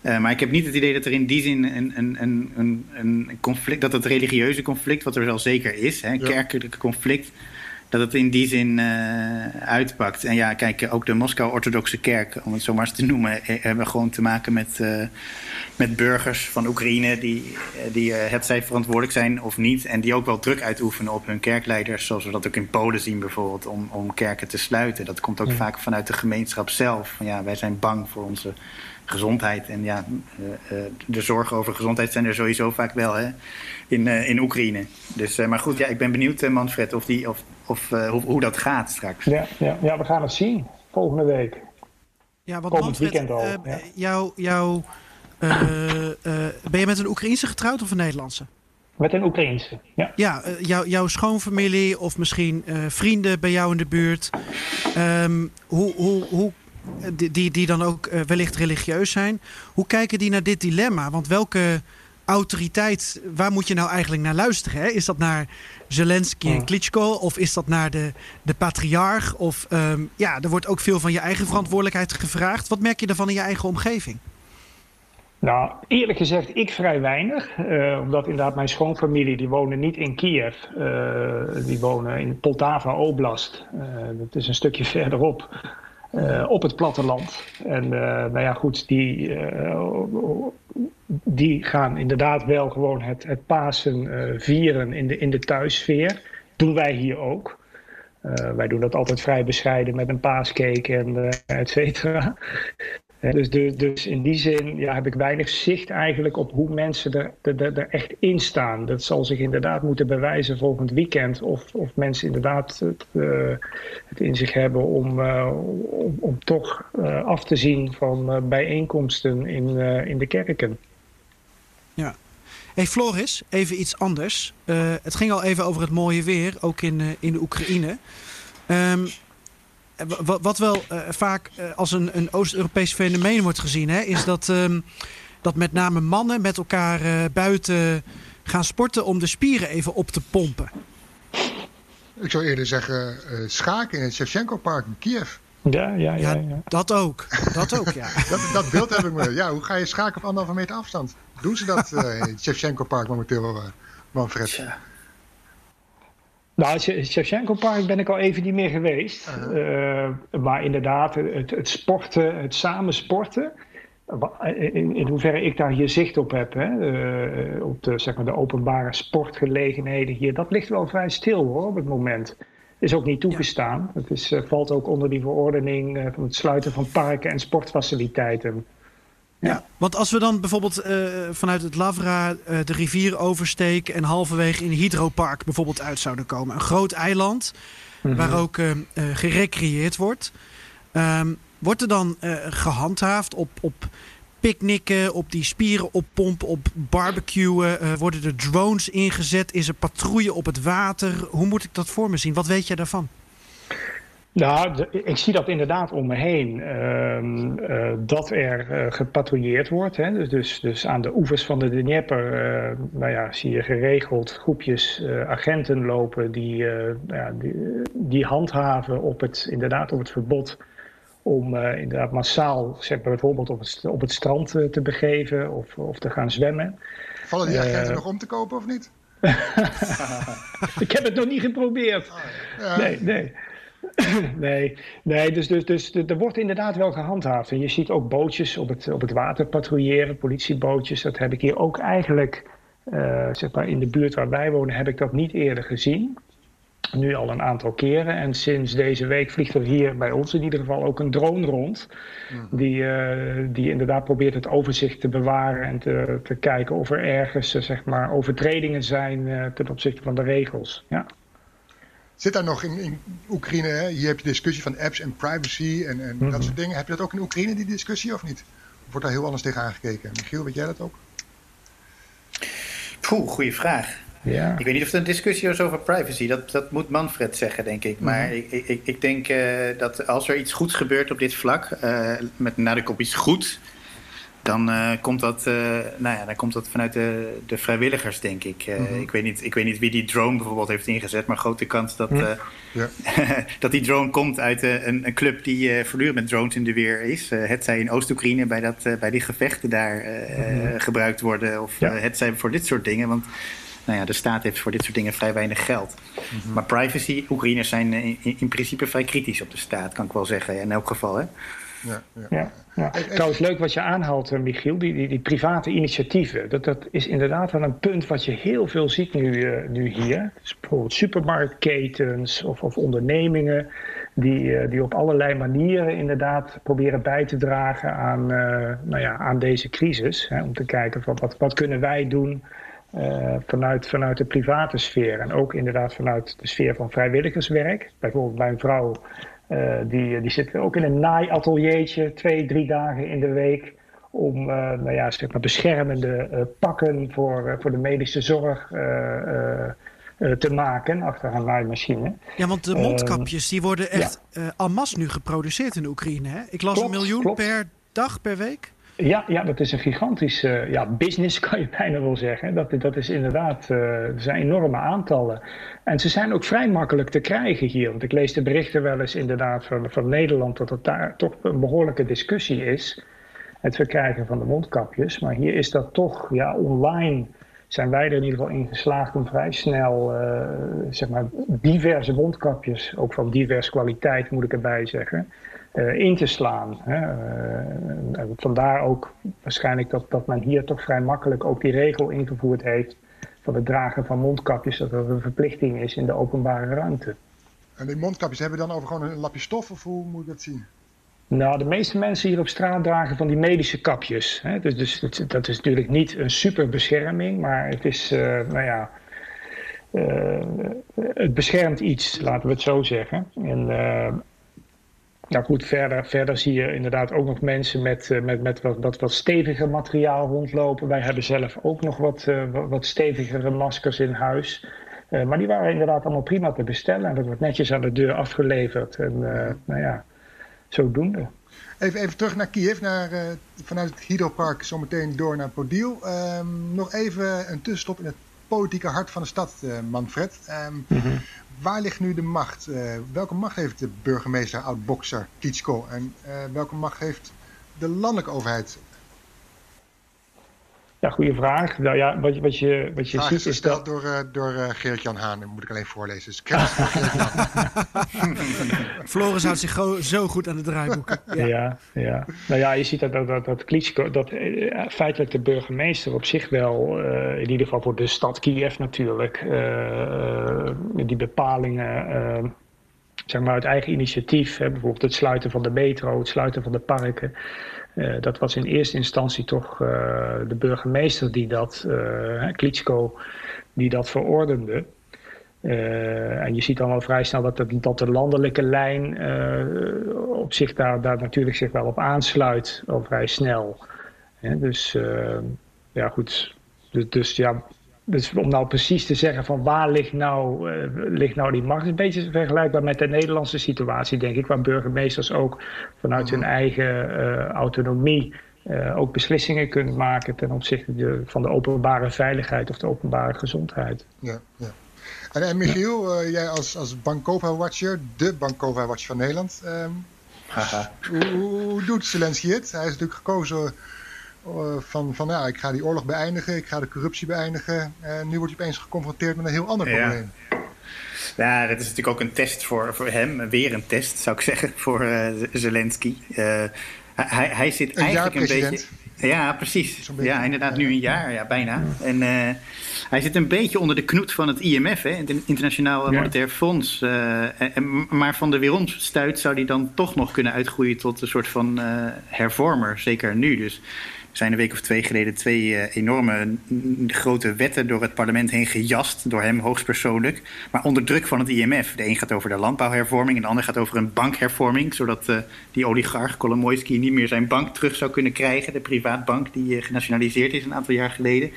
E: Eh, maar ik heb niet het idee dat er in die zin een, een, een, een, een conflict, dat het religieuze conflict, wat er wel zeker is, hè,
D: Ja.
E: kerkelijke conflict, dat het in die zin eh, uitpakt. En ja, kijk, ook de Moskou-orthodoxe kerk, om het zo maar eens te noemen, hebben gewoon te maken met, eh, met burgers van Oekraïne die, die eh, het zij verantwoordelijk zijn of niet. En die ook wel druk uitoefenen op hun kerkleiders, zoals we dat ook in Polen zien bijvoorbeeld, om, om kerken te sluiten. Dat komt ook
G: Ja.
E: vaak vanuit de gemeenschap zelf. Van, ja, wij zijn bang voor onze gezondheid. En ja, eh, eh, de zorgen over gezondheid zijn er sowieso vaak wel hè, in, eh, in Oekraïne. Dus, eh, maar goed, ja, ik ben benieuwd, Manfred, of die, of, of, eh, hoe, hoe dat gaat straks.
G: Ja, ja, ja, we gaan het zien volgende week.
C: Ja, want
G: Komend
C: Manfred,
G: weekend al,
C: eh,
G: ja.
C: jou, jou, eh, eh, ben je met een Oekraïense getrouwd of een Nederlandse?
G: Met een Oekraïense. Ja.
C: Ja, jou, jouw schoonfamilie of misschien eh, vrienden bij jou in de buurt. ehm, hoe, hoe, hoe, die, die, die dan ook eh, wellicht religieus zijn. Hoe kijken die naar dit dilemma? Want welke autoriteit, waar moet je nou eigenlijk naar luisteren? Hè? Is dat naar Zelensky en
G: Ja.
C: Klitschko? Of is dat naar de, de patriarch? Of ehm, ja, er wordt ook veel van je eigen verantwoordelijkheid gevraagd. Wat merk je daarvan in je eigen omgeving?
G: Nou, eerlijk gezegd, ik vrij weinig. eh, omdat inderdaad mijn schoonfamilie, die wonen niet in Kiev. eh, die wonen in Poltava Oblast. Dat is een stukje verderop. Eh, op het platteland. En eh, nou ja, goed, die, eh, die gaan inderdaad wel gewoon het, het Pasen vieren in de, in de thuissfeer. Doen wij hier ook. Wij doen dat altijd vrij bescheiden met een paascake en et cetera. Dus, dus, dus in die zin ja, heb ik weinig zicht eigenlijk op hoe mensen er, er, echt in staan. Dat zal zich inderdaad moeten bewijzen volgend weekend. Of, of mensen inderdaad het, eh, het in zich hebben om, eh, om, toch eh, af te zien van bijeenkomsten in, in de kerken.
C: Hey Floris, even iets anders. Het ging al even over het mooie weer, ook in, in de Oekraïne. Wa- wat wel eh, vaak eh, als een, een Oost-Europees fenomeen wordt gezien, hè, is dat, ehm, dat met name mannen met elkaar eh, buiten gaan sporten om de spieren even op te pompen.
D: Ik zou eerder zeggen eh, schaken in het Shevchenko-park in Kiev.
G: Ja, ja, ja.
C: Ja,
G: ja.
C: dat ook. Dat ook, ja.
D: Dat, dat beeld heb ik me. Ja, hoe ga je schaken op anderhalve meter afstand? Doen ze dat eh, in het Shevchenko-park momenteel, eh, Manfred?
E: Tja.
G: Nou, Shevchenko Park ben ik al even niet meer geweest. Eh, maar inderdaad, het, het sporten, het samen sporten. In, in hoeverre ik daar hier zicht op heb, hè, eh, op de, zeg maar, de openbare sportgelegenheden hier, dat ligt wel vrij stil hoor, op het moment. Is ook niet toegestaan. Het is, eh, valt ook onder die verordening van het sluiten van parken en sportfaciliteiten.
C: Ja, want als we dan bijvoorbeeld eh, vanuit het Lavra eh, de rivier oversteken en halverwege in Hydropark bijvoorbeeld uit zouden komen. Een groot eiland waar ook eh, gerecreëerd wordt. Ehm, wordt er dan eh, gehandhaafd op, op picknicken, op die spieren oppompen, op barbecuen? Uh, worden er drones ingezet? Is er patrouille op het water? Hoe moet ik dat voor me zien? Wat weet jij daarvan?
G: Nou, ik zie dat inderdaad om me heen. Ehm, eh, dat er uh, gepatrouilleerd wordt. Hè. Dus, dus, dus, aan de oevers van de Dnieper uh, nou ja, zie je geregeld groepjes agenten lopen die, ja, die, die, handhaven op het, inderdaad op het verbod om inderdaad massaal zeg maar, bijvoorbeeld op het, op het strand te begeven of, of te gaan zwemmen.
D: Vallen die agenten nog om te kopen of niet?
G: ik heb het nog niet geprobeerd. Oh. Nee, nee. nee, nee dus, dus, dus er wordt inderdaad wel gehandhaafd. En je ziet ook bootjes op het, op het water patrouilleren, politiebootjes. Dat heb ik hier ook eigenlijk, uh, zeg maar in de buurt waar wij wonen, heb ik dat niet eerder gezien. Nu al een aantal keren. En sinds deze week vliegt er hier bij ons in ieder geval ook een drone rond. Hmm. Die, uh, die inderdaad probeert het overzicht te bewaren en te, te kijken of er ergens uh, zeg maar, overtredingen zijn ten opzichte van de regels. Ja.
D: Zit daar nog in, in Oekraïne, hè? hier heb je discussie van apps en privacy en, en dat mhm. soort dingen. Heb je dat ook in Oekraïne, die discussie, of niet? Of wordt daar heel anders tegen aangekeken? Michiel, weet jij dat ook?
E: Poeh, goede vraag. Ja. Ik weet niet of er een discussie is over privacy. Dat, dat moet Manfred zeggen, denk ik. Maar mhm. ik, ik, ik denk uh, dat als er iets goeds gebeurt op dit vlak, uh, met nadruk op iets goed, dan, uh, komt dat, uh, nou ja, dan komt dat vanuit de, de vrijwilligers, denk ik. Uh, mm -hmm. ik, weet niet, ik weet niet wie die drone bijvoorbeeld heeft ingezet, maar grote kans dat, mm. ja. dat die drone komt uit een, een club die voortdurend met drones in de weer is. het zij in Oost-Oekraïne bij, dat, bij die gevechten daar mm -hmm. gebruikt worden, of ja. het zij voor dit soort dingen. Want nou ja, de staat heeft voor dit soort dingen vrij weinig geld. -hmm. Maar privacy, Oekraïners zijn in, in, principe vrij kritisch op de staat, kan ik wel zeggen, in elk geval. Hè?
G: Ja, ja. ja. Trouwens, leuk wat je aanhaalt, eh, Michiel, die, die, die, private initiatieven. Dat, dat is inderdaad wel een punt wat je heel veel ziet nu, uh, nu hier. Dus bijvoorbeeld supermarktketens of, of ondernemingen die, uh, die op allerlei manieren inderdaad proberen bij te dragen aan, nou ja, aan deze crisis. Hè, om te kijken van wat, wat kunnen wij doen vanuit, vanuit de private sfeer. En ook inderdaad vanuit de sfeer van vrijwilligerswerk. Bijvoorbeeld mijn vrouw uh, die, die zit ook in een naaiateliertje twee, drie dagen in de week. Om uh, nou ja, zeg maar beschermende uh, pakken voor, voor de medische zorg te maken achter een naaimachine.
C: Ja, want de mondkapjes die worden echt ja. en nu geproduceerd in Oekraïne. Hè? Ik las klopt, een miljoen klopt. per dag, per week.
G: Ja, ja, dat is een gigantische ja, business, kan je bijna wel zeggen. Dat, dat is inderdaad, uh, er zijn enorme aantallen. En ze zijn ook vrij makkelijk te krijgen hier. Want ik lees de berichten wel eens inderdaad van, van Nederland dat het daar toch een behoorlijke discussie is. Het verkrijgen van de mondkapjes. Maar hier is dat toch, ja, online zijn wij er in ieder geval in geslaagd om vrij snel, uh, zeg maar, diverse mondkapjes, ook van diverse kwaliteit moet ik erbij zeggen uh, in te slaan. Hè. Uh, vandaar ook waarschijnlijk dat, dat men hier toch vrij makkelijk ook die regel ingevoerd heeft van het dragen van mondkapjes, dat er een verplichting is in de openbare ruimte.
D: En die mondkapjes hebben dan over gewoon een lapje stof of hoe moet ik dat zien?
G: Nou, de meeste mensen hier op straat dragen van die medische kapjes. Hè. Dus, dus dat is natuurlijk niet een super bescherming, maar het is, uh, nou ja, uh, het beschermt iets, laten we het zo zeggen. En uh, nou goed, verder, verder zie je inderdaad ook nog mensen met, uh, met, met wat, wat, wat steviger materiaal rondlopen. Wij hebben zelf ook nog wat, uh, wat stevigere maskers in huis. Uh, maar die waren inderdaad allemaal prima te bestellen. En dat wordt netjes aan de deur afgeleverd. En nou ja, zodoende.
D: Even, even terug naar Kiev, naar, vanuit het Hydropark zometeen door naar Podil. Ehm, nog even een tussenstop in het politieke hart van de stad, Manfred. Um, mm -hmm waar ligt nu de macht? Uh, welke macht heeft de burgemeester, oud-bokser Klitschko? En uh, welke macht heeft de landelijke overheid?
G: Ja, goede vraag. Nou ja, wat, wat je, wat je
D: vraag
G: ziet is,
D: dat... door, uh, door Geert-Jan Haan. Dat moet ik alleen voorlezen. Dus
C: Floris houdt zich zo goed aan de draaiboeken.
G: Ja. ja, ja. Nou ja, je ziet dat, dat, dat, dat Klitschko, dat feitelijk de burgemeester op zich wel, uh, in ieder geval voor de stad Kiev natuurlijk, uh, die bepalingen zeg maar uit eigen initiatief, hè, bijvoorbeeld het sluiten van de metro, het sluiten van de parken, uh, dat was in eerste instantie toch uh, de burgemeester die dat, uh, Klitschko, die dat verordende. en je ziet dan al vrij snel dat de, dat de landelijke lijn op zich daar, daar natuurlijk zich wel op aansluit al vrij snel. dus ja, goed. Dus, dus ja, dus om nou precies te zeggen van waar ligt nou, uh, ligt nou die macht, is een beetje vergelijkbaar met de Nederlandse situatie, denk ik, waar burgemeesters ook vanuit hun mhm. eigen uh, autonomie uh, ook beslissingen kunnen maken ten opzichte de, van de openbare veiligheid of de openbare gezondheid.
D: Ja, ja. En, en Michiel, jij als, als Bankova-watcher, de Bankova-watcher van Nederland, um, hoe, hoe, doet Zelensky het? Hij is natuurlijk gekozen eh, van, van ja, ik ga die oorlog beëindigen, ik ga de corruptie beëindigen. En nu wordt hij opeens geconfronteerd met een heel ander probleem.
E: Ja, dat is natuurlijk ook een test voor, voor hem. Weer een test, zou ik zeggen, voor uh, Zelensky. Uh, hij, hij zit een eigenlijk een beetje... Ja, precies. Ja, inderdaad, nu een jaar, ja, bijna. En hij zit een beetje onder de knoet van het IMF, hè, het Internationaal Monetair Fonds. en, maar van de weeromstuit zou hij dan toch nog kunnen uitgroeien tot een soort van hervormer, zeker nu. Dus zijn een week of twee geleden twee uh, enorme grote wetten door het parlement heen gejast. Door hem hoogstpersoonlijk. Maar onder druk van het IMF. De een gaat over de landbouwhervorming en de ander gaat over een bankhervorming. Zodat uh, die oligarch Kolomoisky niet meer zijn bank terug zou kunnen krijgen. De privaatbank die uh, genationaliseerd is een aantal jaar geleden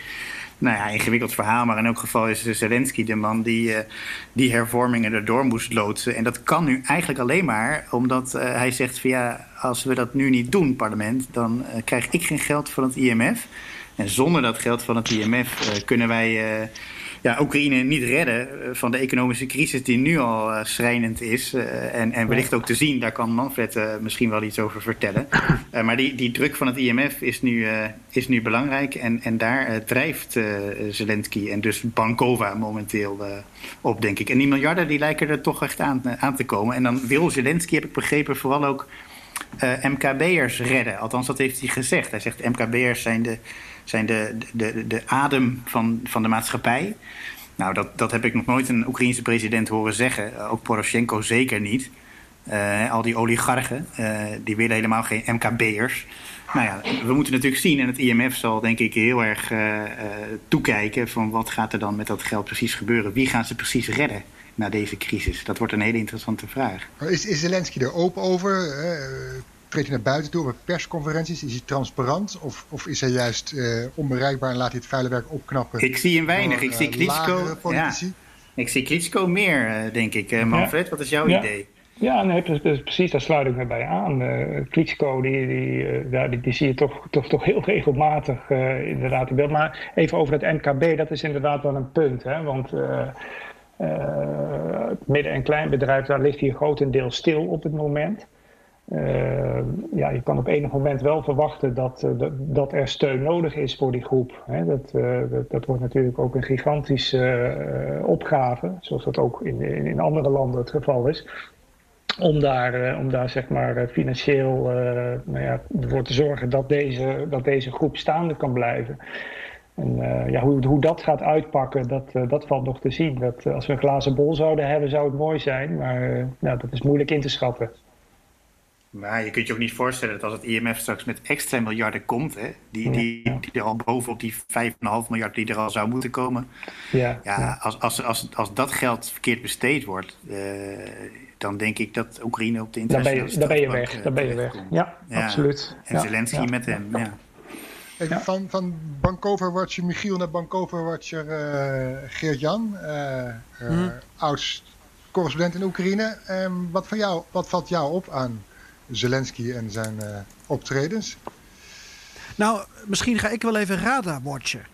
E: nou ja, ingewikkeld verhaal. Maar in elk geval is Zelensky de man die uh, die hervormingen erdoor moest loodsen. En dat kan nu eigenlijk alleen maar omdat uh, hij zegt van ja, als we dat nu niet doen, parlement, dan uh, krijg ik geen geld van het IMF. En zonder dat geld van het IMF kunnen wij ja, Oekraïne niet redden eh, van de economische crisis die nu al uh, schrijnend is. Uh, en, en wellicht ook te zien, daar kan Manfred uh, misschien wel iets over vertellen. maar die, die druk van het IMF is nu, is nu belangrijk en, en daar drijft Zelensky en dus Bankova momenteel op, denk ik. En die miljarden die lijken er toch echt aan, aan te komen. En dan wil Zelensky, heb ik begrepen, vooral ook MKB'ers redden. Althans, dat heeft hij gezegd. Hij zegt MKB'ers zijn de zijn de, de, de adem van, van de maatschappij. Nou, dat, dat heb ik nog nooit een Oekraïense president horen zeggen. Uh, ook Poroshenko zeker niet. Uh, al die oligarchen, uh, die willen helemaal geen MKB'ers. Nou ja, we moeten natuurlijk zien, en het IMF zal denk ik heel erg toekijken... van wat gaat er dan met dat geld precies gebeuren? Wie gaan ze precies redden na deze crisis? Dat wordt een hele interessante vraag.
D: Is, is Zelensky er open over? Treedt hij naar buiten toe bij persconferenties? Is hij transparant of, of is hij juist uh, onbereikbaar en laat hij het vuile werk opknappen?
E: Ik zie hem weinig. ik zie eh, Klitschko. Ja. Ik zie Klitschko meer, uh, denk ik. Manfred, wat is jouw idee?
G: Ja, nee, precies, daar sluit ik me bij aan. Uh, Klitschko, die, die, uh, die, die, zie je toch, toch, toch heel regelmatig uh, inderdaad in beeld. Maar even over het MKB, dat is inderdaad wel een punt. Hè? Want het midden- en kleinbedrijf, daar ligt hier grotendeels stil op het moment. Uh, ja, je kan op enig moment wel verwachten dat, uh, dat, dat, er steun nodig is voor die groep. Hè. Dat, uh, dat, wordt natuurlijk ook een gigantische opgave, zoals dat ook in, in, andere landen het geval is. Om daar, om daar zeg maar financieel nou ja, ervoor te zorgen dat deze, dat deze groep staande kan blijven. En ja, hoe, hoe dat gaat uitpakken, dat, dat valt nog te zien. Dat, als we een glazen bol zouden hebben, zou het mooi zijn. Maar nou, dat is moeilijk in te schatten.
E: Maar je kunt je ook niet voorstellen dat als het IMF straks met extra miljarden komt, hè, die, die, die er al bovenop die 5,5 miljard die er al zou moeten komen. Ja, ja, Als, als, als, als dat geld verkeerd besteed wordt, uh, dan denk ik dat Oekraïne op de internationale
G: Daar ben je, daar ben je weg. Uh, daar ben je weg. Ja, absoluut.
E: En Zelensky met hem. Ja.
D: Even van, van Bankover-watcher Michiel naar Bankover-watcher uh, Geert-Jan, hmm. oud-correspondent in Oekraïne. Um, wat, van jou, wat valt jou op aan Zelensky en zijn uh, optredens?
C: Nou, misschien ga ik wel even radar watchen.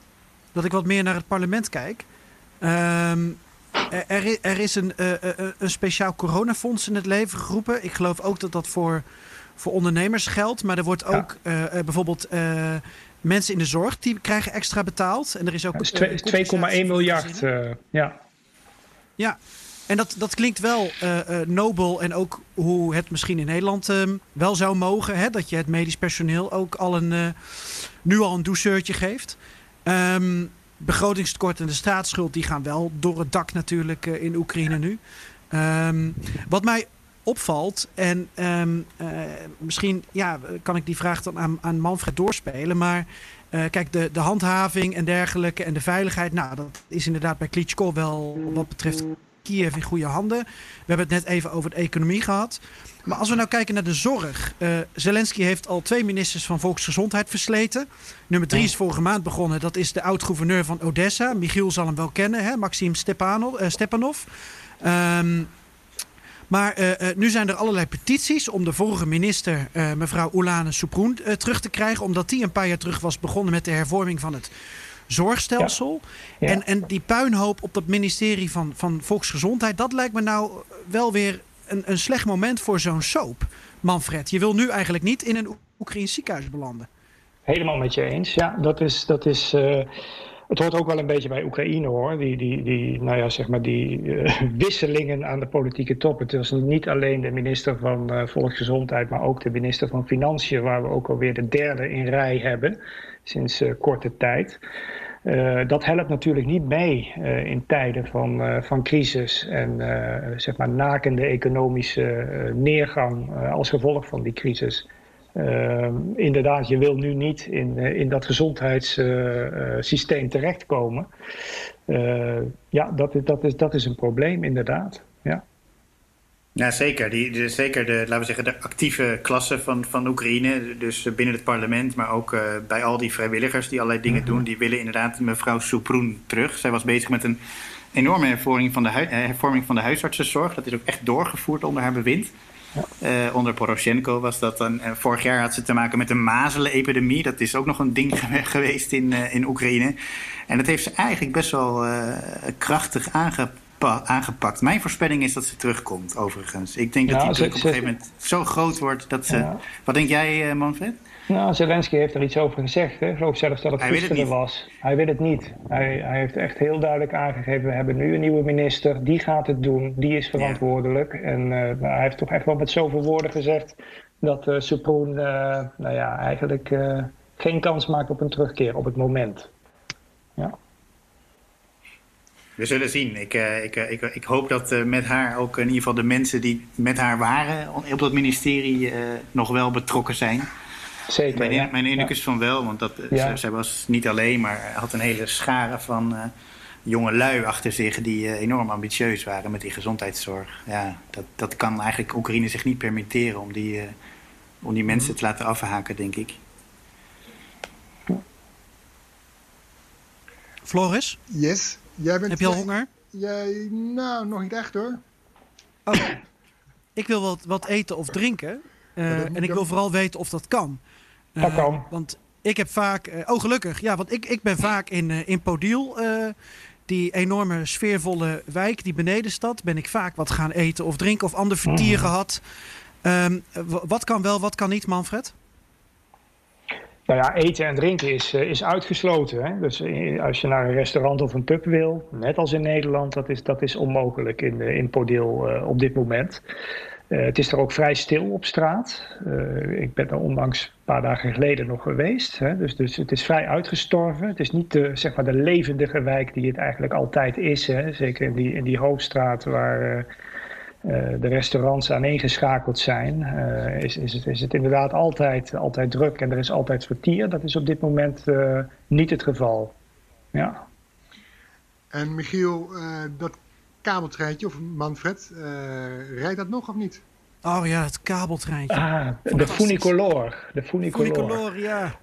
C: Dat ik wat meer naar het parlement kijk. Um, er, er, is een, uh, een speciaal coronafonds in het leven geroepen. Ik geloof ook dat dat voor, voor ondernemers geldt. Maar er wordt ook ja. bijvoorbeeld mensen in de zorg die krijgen extra betaald. En er is ook.
G: Ja, 2,1 miljard. ja.
C: Ja, en dat, dat klinkt wel uh, uh, nobel en ook hoe het misschien in Nederland uh, wel zou mogen. Hè? Dat je het medisch personeel ook al een, uh, nu al een douceurtje geeft. Um, begrotingstekort en de staatsschuld die gaan wel door het dak natuurlijk in Oekraïne nu. Um, wat mij opvalt en misschien ja, kan ik die vraag dan aan, aan Manfred doorspelen. Maar kijk, de, de handhaving en dergelijke en de veiligheid. Nou, dat is inderdaad bij Klitschko wel wat betreft Kiev in goede handen. We hebben het net even over de economie gehad. Maar als we nou kijken naar de zorg. Uh, Zelensky heeft al twee ministers van Volksgezondheid versleten. Nummer drie is vorige maand begonnen. Dat is de oud-gouverneur van Odessa. Michiel zal hem wel kennen, hè? Maxim Stepanov. Uh, Stepanov. Um, maar uh, nu zijn er allerlei petities om de vorige minister, uh, mevrouw Oulane Soeproen, uh, terug te krijgen. Omdat die een paar jaar terug was begonnen met de hervorming van het zorgstelsel. Ja. Ja. En, en die puinhoop op dat ministerie van, van Volksgezondheid, dat lijkt me nou wel weer een, een slecht moment voor zo'n soap. Manfred, je wil nu eigenlijk niet in een Oekraïns ziekenhuis belanden.
G: Helemaal met je eens. Ja, dat is. Dat is het hoort ook wel een beetje bij Oekraïne hoor. Die, die, die, nou ja, zeg maar die uh, wisselingen aan de politieke top. Het was niet alleen de minister van uh, Volksgezondheid, maar ook de minister van Financiën, waar we ook alweer de derde in rij hebben sinds uh, korte tijd. dat helpt natuurlijk niet mee in tijden van, van crisis en zeg maar nakende economische neergang als gevolg van die crisis. Inderdaad, je wil nu niet in, in dat gezondheidssysteem terechtkomen. ja, dat, dat, is, dat is een probleem, inderdaad. Ja.
E: Ja, zeker. Die, de, zeker de, laten we zeggen, de actieve klasse van, van Oekraïne. Dus binnen het parlement, maar ook bij al die vrijwilligers die allerlei dingen mm -hmm. doen. Die willen inderdaad mevrouw Soeproen terug. Zij was bezig met een enorme hervorming van de, hervorming van de huisartsenzorg. Dat is ook echt doorgevoerd onder haar bewind. Uh, onder Poroshenko was dat dan. Vorig jaar had ze te maken met een mazelenepidemie. Dat is ook nog een ding geweest in, uh, in Oekraïne. En dat heeft ze eigenlijk best wel krachtig aangepa aangepakt. Mijn voorspelling is dat ze terugkomt, overigens. Ik denk ja, dat die druk op een gegeven moment zo groot wordt dat ze. Ja. Wat denk jij, Manfred?
G: Nou, Zelensky heeft er iets over gezegd. Hè? Ik geloof zelfs dat het hij gisteren was. Hij wil het niet. Hij, hij, heeft echt heel duidelijk aangegeven... we hebben nu een nieuwe minister, die gaat het doen. Die is verantwoordelijk. Ja. En uh, hij heeft toch echt wel met zoveel woorden gezegd... dat uh, Soeproen uh, nou ja, eigenlijk geen kans maakt op een terugkeer op het moment. Ja.
E: We zullen zien. Ik, uh, ik, ik, ik hoop dat uh, met haar ook in ieder geval de mensen die met haar waren op dat ministerie uh, nog wel betrokken zijn.
G: Zeker.
E: Mijn,
G: ja.
E: mijn indruk
G: ja.
E: is van wel, want dat, ja. zij, was niet alleen, maar had een hele schare van uh, jonge lui achter zich die uh, enorm ambitieus waren met die gezondheidszorg. Ja, dat, dat kan eigenlijk Oekraïne zich niet permitteren om die, uh, om die mensen te laten afhaken, denk ik.
C: Floris?
D: Yes. Jij bent
C: Heb je al honger?
D: Jij, nou, nog niet echt hoor.
C: Oh. ik wil wat, wat eten of drinken. Uh, en ik wil vooral weten of dat kan.
G: Uh, dat kan.
C: Want ik heb vaak... Uh, oh, gelukkig. Ja, want ik, ik ben vaak in, in Podiel... die enorme sfeervolle wijk, die benedenstad... ben ik vaak wat gaan eten of drinken of ander vertier mm. gehad. Um, wat kan wel, wat kan niet, Manfred?
G: Nou ja, eten en drinken is, is uitgesloten. Hè? Dus als je naar een restaurant of een pub wil, net als in Nederland, dat is, dat is onmogelijk in, in Podiel uh, op dit moment. Het is er ook vrij stil op straat. Ik ben er onlangs een paar dagen geleden nog geweest. Hè? Dus, dus het is vrij uitgestorven. Het is niet de, zeg maar de levendige wijk die het eigenlijk altijd is. Hè? Zeker in die, in die hoofdstraat waar de restaurants aaneengeschakeld zijn. is, is, het, is het inderdaad altijd, altijd druk en er is altijd vertier. Dat is op dit moment niet het geval. Ja.
D: En Michiel, dat kabeltreintje, of Manfred, uh, rijdt dat nog of niet?
C: Oh ja, het kabeltreintje.
G: Ah, de funicolor. De
C: funicolor, funicolor ja.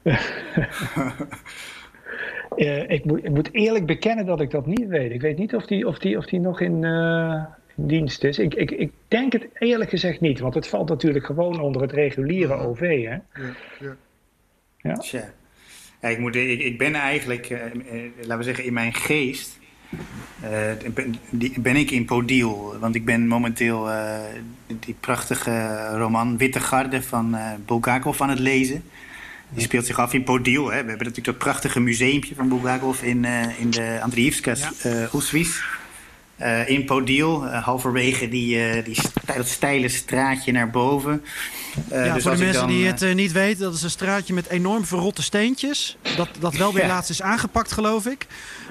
G: uh, ik, moet, ik, moet, eerlijk bekennen dat ik dat niet weet. Ik weet niet of die, of die, of die nog in, uh, in dienst is. Ik, ik, ik, denk het eerlijk gezegd niet, want het valt natuurlijk gewoon onder het reguliere OV. Hè? Ja,
E: ja. ja. Tja. Ja, ik, moet, ik, ik ben eigenlijk, laten we zeggen, in mijn geest uh, ben, die, ben ik in Podiel. Want ik ben momenteel die prachtige roman Witte Garde van Bulgakov aan het lezen. Die speelt zich af in Podiel. Hè. We hebben natuurlijk dat prachtige museumpje van Bulgakov in, in de Andriivska ja. Uh, in Podiel, uh, halverwege die, uh, die dat steile straatje naar boven.
C: ja, dus voor de mensen dan, die het niet weten, dat is een straatje met enorm verrotte steentjes. Dat, dat wel weer ja. laatst is aangepakt, geloof ik.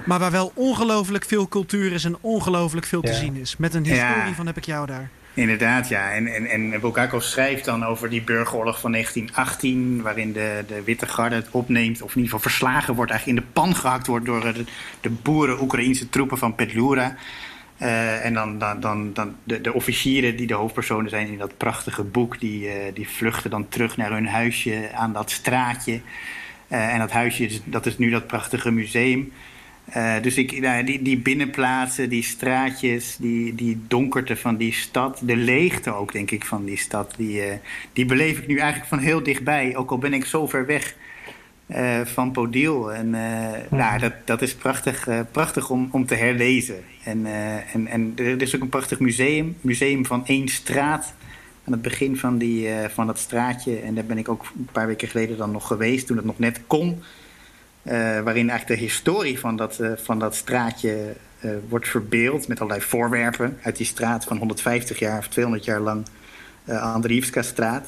C: Maar waar wel ongelooflijk veel cultuur is en ongelooflijk veel te zien is. Met een historie van heb ik jou daar.
E: Inderdaad, ja. En, en, en Bulgakov schrijft dan over die burgeroorlog van 1918... waarin de, de Witte Garde het opneemt, of in ieder geval verslagen wordt... eigenlijk in de pan gehakt wordt door de, de boeren Oekraïnse troepen van Petlura... Eh, en dan, dan, dan, de, de, officieren die de hoofdpersonen zijn in dat prachtige boek, die, uh, die vluchten dan terug naar hun huisje aan dat straatje. Uh, en dat huisje, dat is nu dat prachtige museum. dus ik, nou, die, die binnenplaatsen, die straatjes, die, die donkerte van die stad, de leegte ook, denk ik, van die stad, die, die beleef ik nu eigenlijk van heel dichtbij. Ook al ben ik zo ver weg uh, van Podiel. En uh, nou, dat, dat is prachtig, uh, prachtig om, om te herlezen. En, en, en er is ook een prachtig museum. Museum van één straat. Aan het begin van, die, van dat straatje. En daar ben ik ook een paar weken geleden dan nog geweest. Toen het nog net kon. waarin eigenlijk de historie van dat, van dat straatje wordt verbeeld. Met allerlei voorwerpen uit die straat van 150 jaar of 200 jaar lang. Uh, Andriivska-straat.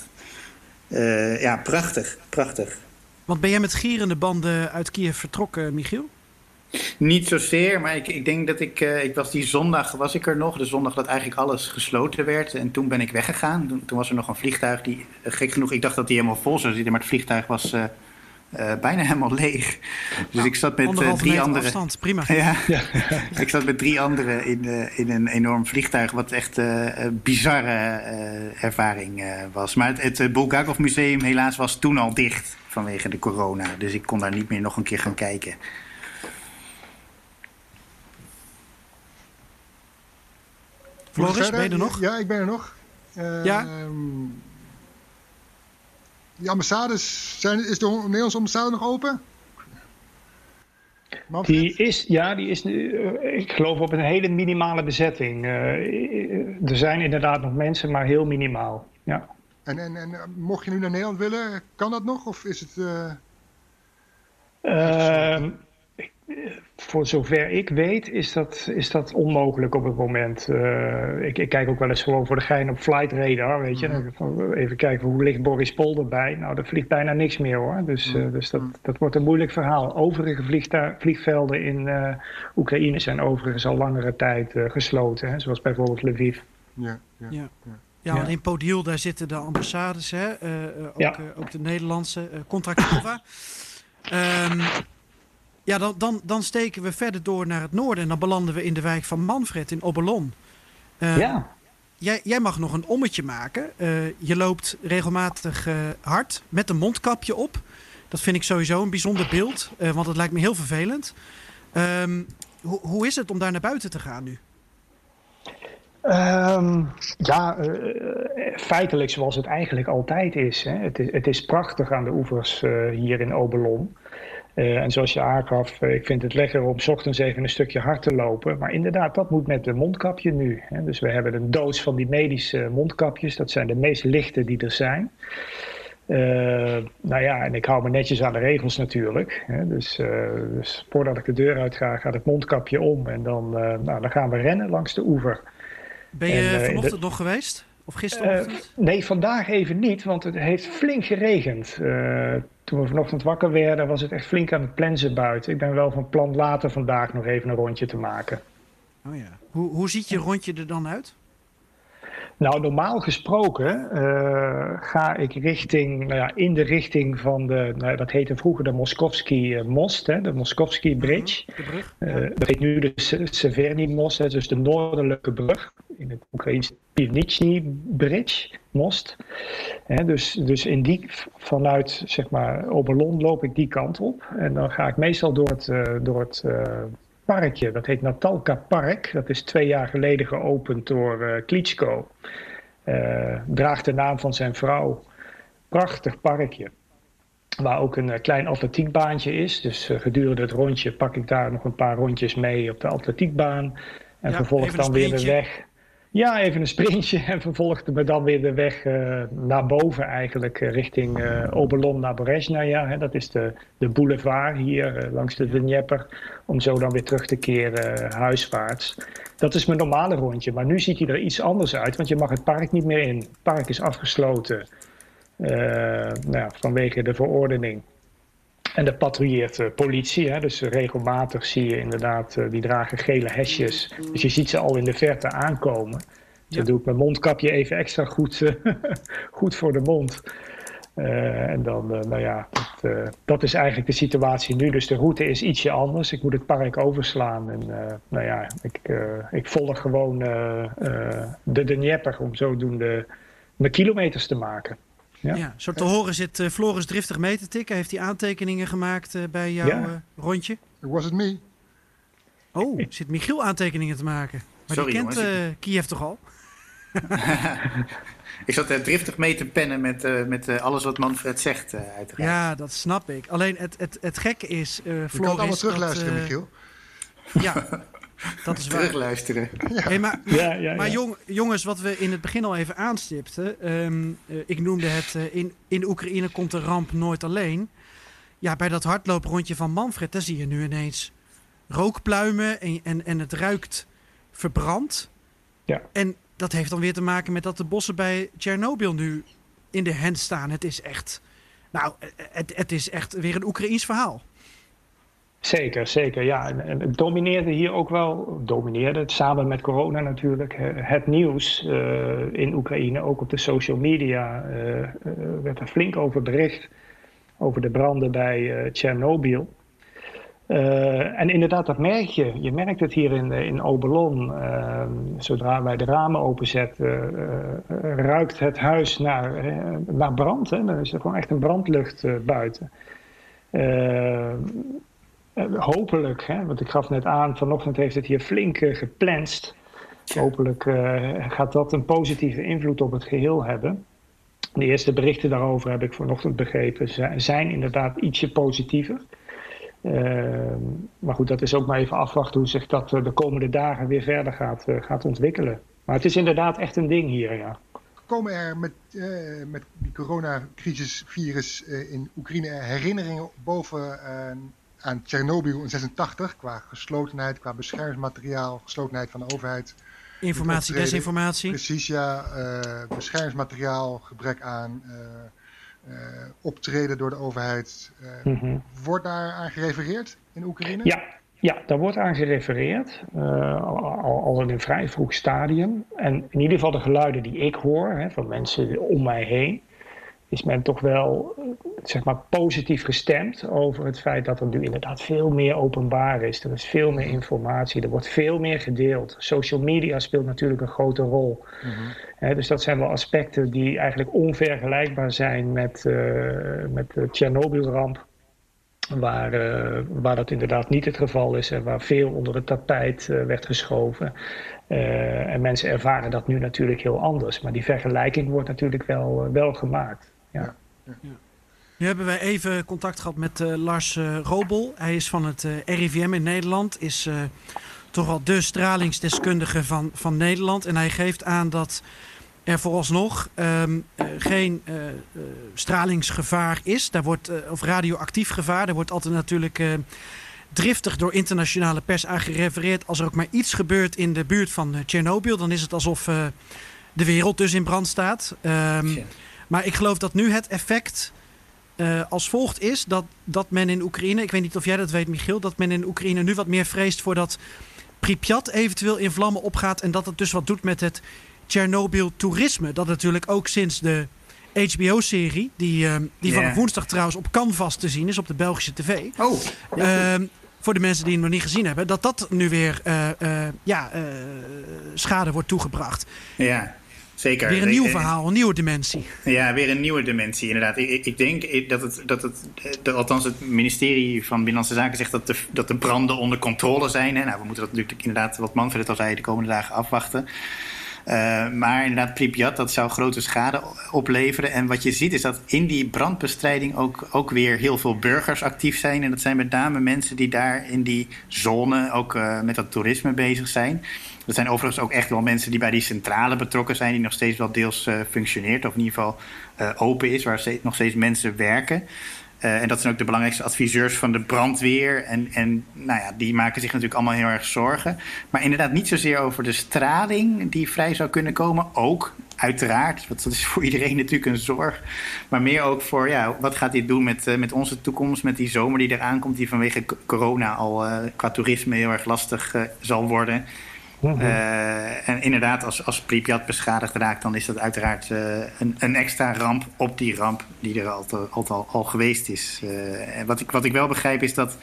E: ja, prachtig, prachtig.
C: Want ben jij met gierende banden uit Kiev vertrokken, Michiel?
E: Niet zozeer, maar ik, ik denk dat ik... Uh, ik was die zondag was ik er nog. De zondag dat eigenlijk alles gesloten werd. En toen ben ik weggegaan. Toen, toen was er nog een vliegtuig die... Uh, gek genoeg, ik dacht dat die helemaal vol zou zitten. Maar het vliegtuig was... Uh, bijna helemaal leeg. Dus nou, ik zat met drie andere.
C: Afstand, prima.
E: Ja, ja. ik zat met drie anderen in, in een enorm vliegtuig, wat echt een bizarre ervaring was. Maar het, het Bulgakov Museum helaas was toen al dicht vanwege de corona. Dus ik kon daar niet meer nog een keer gaan kijken.
C: Floris, ben je er nog?
D: Ja, ik ben er nog. Uh,
C: ja?
D: Die ambassades, zijn, is de Nederlandse ambassade nog open?
G: Die is, ja, die is uh, ik geloof op een hele minimale bezetting. Uh, er zijn inderdaad nog mensen, maar heel minimaal. Ja.
D: En, en, en mocht je nu naar Nederland willen, kan dat nog? Of is het. Uh...
G: Uh, voor zover ik weet, is dat, is dat onmogelijk op het moment. Uh, ik, ik, kijk ook wel eens gewoon voor de gein op Flight Radar, weet je. Mm. Even kijken hoe ligt Boris Pol erbij. Nou, er vliegt bijna niks meer hoor. Dus, mm. dus dat, dat wordt een moeilijk verhaal. Overige vliegvelden in Oekraïne zijn overigens al langere tijd gesloten. Hè, zoals bijvoorbeeld Lviv.
D: ja. ja. ja.
C: Ja, in Podiel daar zitten de ambassades, hè? Uh, ook, ja. uh, ook, de Nederlandse, Contra Kova. um, ja, dan, dan, dan steken we verder door naar het noorden en dan belanden we in de wijk van Manfred in Obelon.
G: Uh, ja.
C: Jij, jij mag nog een ommetje maken. je loopt regelmatig hard met een mondkapje op. Dat vind ik sowieso een bijzonder beeld, want het lijkt me heel vervelend. Um, ho hoe is het om daar naar buiten te gaan nu?
G: Um, ja, uh, feitelijk zoals het eigenlijk altijd is. Hè. Het, is het is prachtig aan de oevers uh, hier in Obelon. Uh, en zoals je aangaf, ik vind het lekker om ochtends even een stukje hard te lopen. Maar inderdaad, dat moet met de mondkapje nu. Hè. Dus we hebben een doos van die medische mondkapjes. Dat zijn de meest lichte die er zijn. nou ja, en ik hou me netjes aan de regels natuurlijk. Hè. Dus, dus, voordat ik de deur uit ga, gaat het mondkapje om. En dan, nou, dan gaan we rennen langs de oever.
C: Ben je en, uh, vanochtend nog geweest? Of gisterochtend?
G: Uh, nee, vandaag even niet, want het heeft flink geregend. Uh, toen we vanochtend wakker werden, was het echt flink aan het plensen buiten. Ik ben wel van plan later vandaag nog even een rondje te maken.
C: Oh ja. Hoe, hoe ziet je rondje er dan uit?
G: Nou, normaal gesproken uh, ga ik richting, nou ja, in de richting van de, nou, dat heette vroeger de Moskovski uh, Most, hè, de Moskovski mhm, Bridge.
C: De brug,
G: uh, dat heet nu de Severny Most, hè, dus de noordelijke brug. In het Oekraïens Pivnitsny Bridge, Most. Hè, dus, dus in die, vanuit zeg maar Oberlon loop ik die kant op. En dan ga ik meestal door het, door het parkje. Dat heet Natalka Park. Dat is twee jaar geleden geopend door uh, Klitschko. Uh, draagt de naam van zijn vrouw. Prachtig parkje. Waar ook een uh, klein atletiekbaantje is. Dus gedurende het rondje pak ik daar nog een paar rondjes mee op de atletiekbaan. En
C: ja,
G: vervolg dan weer de weg. Ja, even een sprintje en vervolgde me dan weer de weg uh, naar boven eigenlijk, uh, richting uh, Oberlon naar Brezhnaya. Hè. Dat is de, de boulevard hier langs de Dnieper, om zo dan weer terug te keren huiswaarts. Dat is mijn normale rondje, maar nu ziet hij er iets anders uit, want je mag het park niet meer in. Het park is afgesloten nou, vanwege de verordening. En er patrouilleert uh, politie, hè, dus regelmatig zie je inderdaad, uh, die dragen gele hesjes. Dus je ziet ze al in de verte aankomen. Dus ja. dan doe ik mijn mondkapje even extra goed, uh, goed voor de mond. en dan, nou ja, dat, dat, is eigenlijk de situatie nu. Dus de route is ietsje anders. Ik moet het park overslaan. En nou ja, ik, ik volg gewoon de Dnieper om zodoende mijn kilometers te maken.
C: Ja. ja. zo te horen zit uh, Floris driftig mee te tikken. Heeft hij aantekeningen gemaakt uh, bij jouw ja. uh, rondje?
D: Was it me?
C: Oh, zit Michiel aantekeningen te maken? Maar Sorry, die kent jongens, Kiev toch al?
E: ik zat driftig mee te pennen met, met alles wat Manfred zegt, uiteraard.
C: Ja, dat snap ik. Alleen het, het, het gekke is, Floris... Je kan
D: het allemaal terugluisteren, Michiel.
C: Ja, Dat is waar.
E: Terugluisteren.
C: Hey, maar ja, ja, maar jong, jongens, wat we in het begin al even aanstipten. Um, ik noemde het, uh, in, in Oekraïne komt de ramp nooit alleen. Ja, bij dat hardlooprondje van Manfred, daar zie je nu ineens rookpluimen en, en, en het ruikt verbrand. Ja. En dat heeft dan weer te maken met dat de bossen bij Tsjernobyl nu in de hand staan. Het is echt, nou, het, het is echt weer een Oekraïens verhaal.
G: Zeker, zeker. Ja, en het domineerde hier ook wel, domineerde het samen met corona natuurlijk, het nieuws uh, in Oekraïne, ook op de social media, uh, uh, werd er flink over bericht over de branden bij Tsjernobyl. en inderdaad, dat merk je. Je merkt het hier in, in Obelon. zodra wij de ramen openzetten, ruikt het huis naar, naar brand. Hè? Is er gewoon echt een brandlucht buiten. Eh, hopelijk, hè, want ik gaf net aan, vanochtend heeft het hier flink uh, geplanst. Hopelijk uh, gaat dat een positieve invloed op het geheel hebben. De eerste berichten daarover heb ik vanochtend begrepen, zijn inderdaad ietsje positiever. maar goed, dat is ook maar even afwachten hoe zich dat de komende dagen weer verder gaat, gaat ontwikkelen. Maar het is inderdaad echt een ding hier, ja.
D: Komen er met, met die coronacrisis, virus in Oekraïne herinneringen boven aan Tsjernobyl in 86 qua geslotenheid, qua beschermingsmateriaal, geslotenheid van de overheid.
C: Informatie, desinformatie.
D: Precies, ja. Uh, beschermingsmateriaal, gebrek aan uh, uh, optreden door de overheid. Mm Wordt daar aan gerefereerd in Oekraïne?
G: Ja, ja, daar wordt aan gerefereerd, al, al, in een vrij vroeg stadium. En in ieder geval de geluiden die ik hoor hè, van mensen om mij heen, is men toch wel zeg maar, positief gestemd over het feit dat er nu inderdaad veel meer openbaar is. Er is veel meer informatie, er wordt veel meer gedeeld. Social media speelt natuurlijk een grote rol. Mhm. dus dat zijn wel aspecten die eigenlijk onvergelijkbaar zijn met, uh, met de Tsjernobyl-ramp. Waar, uh, waar dat inderdaad niet het geval is en waar veel onder het tapijt uh, werd geschoven. en mensen ervaren dat nu natuurlijk heel anders. Maar die vergelijking wordt natuurlijk wel, wel gemaakt. Ja. ja.
C: Nu hebben wij even contact gehad met uh, Lars uh, Robel. Hij is van het uh, eh, RIVM in Nederland. Is toch wel de stralingsdeskundige van, van Nederland. En hij geeft aan dat er vooralsnog um, geen stralingsgevaar is. Daar wordt, of radioactief gevaar. Daar wordt altijd natuurlijk driftig door internationale pers aan gerefereerd. Als er ook maar iets gebeurt in de buurt van Tsjernobyl, dan is het alsof de wereld dus in brand staat. Um, maar ik geloof dat nu het effect uh, als volgt is dat, dat men in Oekraïne, ik weet niet of jij dat weet, Michiel, dat men in Oekraïne nu wat meer vreest voor dat Pripyat eventueel in vlammen opgaat en dat het dus wat doet met het Chernobyl-toerisme. Dat natuurlijk ook sinds de HBO-serie, die, uh, die yeah. van woensdag trouwens op Canvas te zien is op de Belgische tv.
E: Oh.
C: Uh, voor de mensen die het nog niet gezien hebben, dat dat nu weer uh, ja, schade wordt toegebracht.
E: Ja. Zeker.
C: Weer een nieuw verhaal, een nieuwe dimensie.
E: Ja, weer een nieuwe dimensie, inderdaad. Ik, ik denk dat het, dat het, dat, althans het ministerie van Binnenlandse Zaken zegt dat de, dat de branden onder controle zijn. Hè. Nou, we moeten dat natuurlijk inderdaad, wat Manfred al zei, de komende dagen afwachten. Uh, maar inderdaad, Pripyat, dat zou grote schade opleveren. En wat je ziet is dat in die brandbestrijding ook, ook weer heel veel burgers actief zijn. En dat zijn met name mensen die daar in die zone ook uh, met dat toerisme bezig zijn. Dat zijn overigens ook echt wel mensen die bij die centrale betrokken zijn, die nog steeds wel deels uh, functioneert, of in ieder geval uh, open is, waar nog steeds mensen werken. Uh, en dat zijn ook de belangrijkste adviseurs van de brandweer. En, en nou ja, die maken zich natuurlijk allemaal heel erg zorgen. Maar inderdaad niet zozeer over de straling die vrij zou kunnen komen. Ook, uiteraard. Want dat is voor iedereen natuurlijk een zorg. Maar meer ook voor, ja, wat gaat dit doen met, met onze toekomst? Met die zomer die eraan komt, die vanwege corona al qua toerisme heel erg lastig zal worden. Eh, en inderdaad, als, als Pripyat beschadigd raakt, dan is dat uiteraard eh, een, een extra ramp op die ramp die er al, al, al, al geweest is. Eh, en wat, ik, wat ik wel begrijp is dat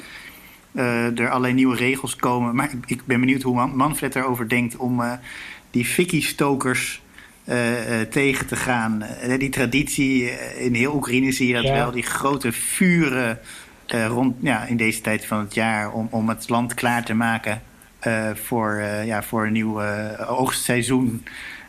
E: er allerlei nieuwe regels komen. Maar ik, ik ben benieuwd hoe Man- Manfred erover denkt om die fikkie-stokers tegen te gaan. Die traditie, in heel Oekraïne zie je dat
G: Ja.
E: wel, die grote vuren rond, ja, in deze tijd van het jaar om, om het land klaar te maken voor, eh, ja, voor een nieuw eh, oogstseizoen.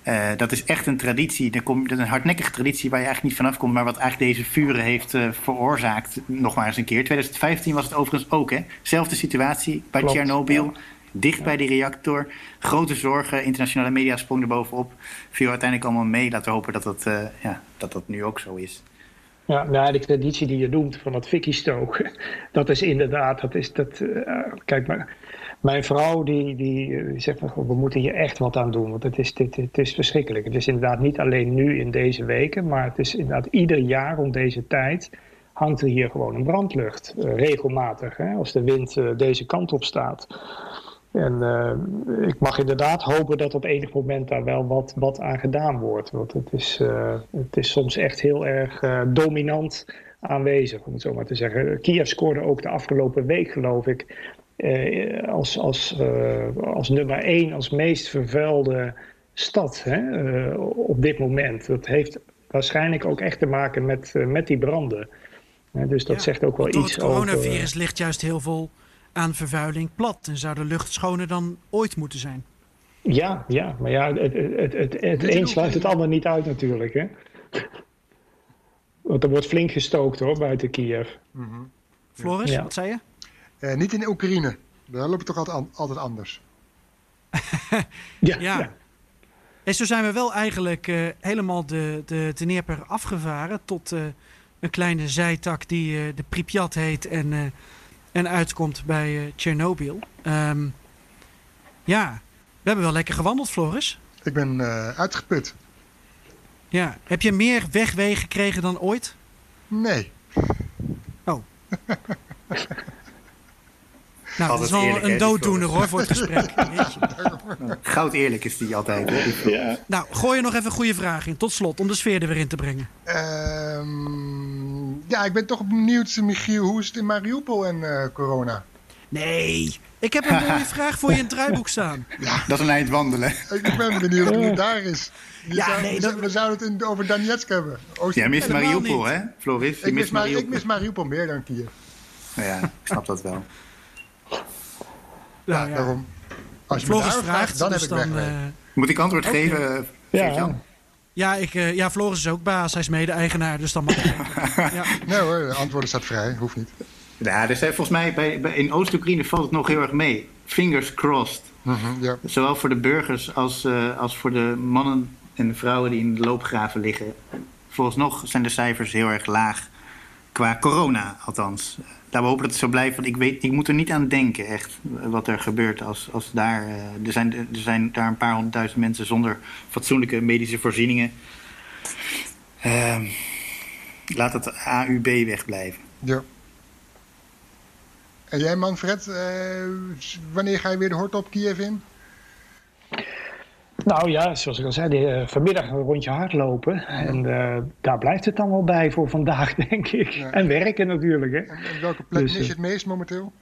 E: Eh, dat is echt een traditie. Daar kom, dat is een hardnekkige traditie waar je eigenlijk niet vanaf komt, maar wat eigenlijk deze vuren heeft eh, veroorzaakt. Nog maar eens een keer. 2015 was het overigens ook, hè? Zelfde situatie bij Tsjernobyl.
G: ja.
E: Dicht bij die reactor. Grote zorgen. Internationale media sprongen er bovenop. Viel uiteindelijk allemaal mee. Laten we hopen dat dat, eh, ja, dat, dat nu ook zo is.
G: Ja, nou, de traditie die je noemt van het fikkie stoken, dat is inderdaad, dat is dat. eh, kijk maar, mijn vrouw die, die, zegt van, "Goh, we moeten hier echt wat aan doen, want het is, dit, het is verschrikkelijk. Het is inderdaad niet alleen nu in deze weken, maar het is inderdaad ieder jaar om deze tijd hangt er hier gewoon een brandlucht, eh, regelmatig, hè, als de wind eh, deze kant op staat. En eh, ik mag inderdaad hopen dat op enig moment daar wel wat, wat aan gedaan wordt. Want het is, het is soms echt heel erg dominant aanwezig, om het zo maar te zeggen. Kiev scoorde ook de afgelopen week, geloof ik, eh, als, als, eh, als nummer één, als meest vervuilde stad hè, eh, op dit moment. Dat heeft waarschijnlijk ook echt te maken met, met die branden. Dus dat
C: Ja,
G: zegt ook wel
C: Door
G: iets
C: het
G: over...
C: coronavirus ligt juist heel veel aan vervuiling plat. En zou de lucht schoner dan ooit moeten zijn.
G: Ja, ja, maar ja, het, het, het, het, het een sluit het ander niet uit natuurlijk. Hè? Want er wordt flink gestookt hoor, buiten Kiev.
C: Floris,
G: Ja.
C: wat zei je?
D: Eh, niet in Oekraïne. Daar loopt het toch altijd, an- altijd anders.
G: Ja,
C: Ja. En zo zijn we wel eigenlijk eh, helemaal de, de, de Dnieper afgevaren tot eh, een kleine zijtak die eh, de Pripyat heet en, eh, en uitkomt bij eh Tsjernobyl. Ehm, ja, we hebben wel lekker gewandeld, Floris.
D: Ik ben eh, uitgeput.
C: Ja. Heb je meer wegwegen gekregen dan ooit?
D: Nee.
C: Nou, dat is wel
E: eerlijk,
C: een dooddoener hoor voor het gesprek.
E: Goud eerlijk is die altijd. Hè?
G: Ja.
C: Nou, gooi er nog even een goede vraag in. Tot slot, om de sfeer er weer in te brengen.
D: Ehm, ja, ik ben toch benieuwd, Michiel, hoe is het in Mariupol en eh, corona?
C: Nee, ik heb een mooie vraag voor je in het draaiboek staan.
E: Dat is een eind wandelen.
D: Ik ben benieuwd hoe het daar is. Je
C: Ja,
D: zou-
C: nee,
D: we,
C: dat-
D: zou- we zouden het in, over Donetsk hebben. Oost-
E: Jij mist Mariupol,
C: niet.
E: hè, Floris? Je
D: ik, mis ik
E: Mariupol.
D: mis Mariupol meer dan Kiev.
E: Nou ja, ik snap dat wel.
D: Ja,
C: Nou ja.
D: daarom. Als je
C: Floris vraagt,
D: dan
C: dus
D: heb ik
C: dan...
D: wegwerk.
C: eh,
E: Moet ik antwoord geven, eh,
G: Ja.
C: Ja, ik, eh, ja, Floris is ook baas. Hij is mede-eigenaar, dus dan mag ik. ja.
D: Nee hoor, de antwoorden staat vrij. Hoeft niet.
E: Ja, er zijn volgens mij bij, bij, in Oost-Oekraïne valt het nog heel erg mee. Fingers crossed.
D: Mhm, ja.
E: Zowel voor de burgers als, eh, als voor de mannen en de vrouwen die in de loopgraven liggen. Vooralsnog zijn de cijfers heel erg laag. Qua corona, althans. Laten we hopen dat het zo blijft. Want ik, weet, ik moet er niet aan denken, echt. Wat er gebeurt als, als daar. eh, er, zijn, er zijn daar een paar honderdduizend mensen zonder fatsoenlijke medische voorzieningen. Ehm, laat het AUB wegblijven.
D: ja. En jij Manfred, eh, wanneer ga je weer de hort op Kiev in?
G: Nou ja, zoals ik al zei, die, eh, vanmiddag een rondje hardlopen. En eh, daar blijft het dan wel bij voor vandaag, denk ik.
D: Ja.
G: En werken natuurlijk. Hè.
D: En, en welke plek
G: Dus,
D: mis je
G: eh,
D: het meest momenteel?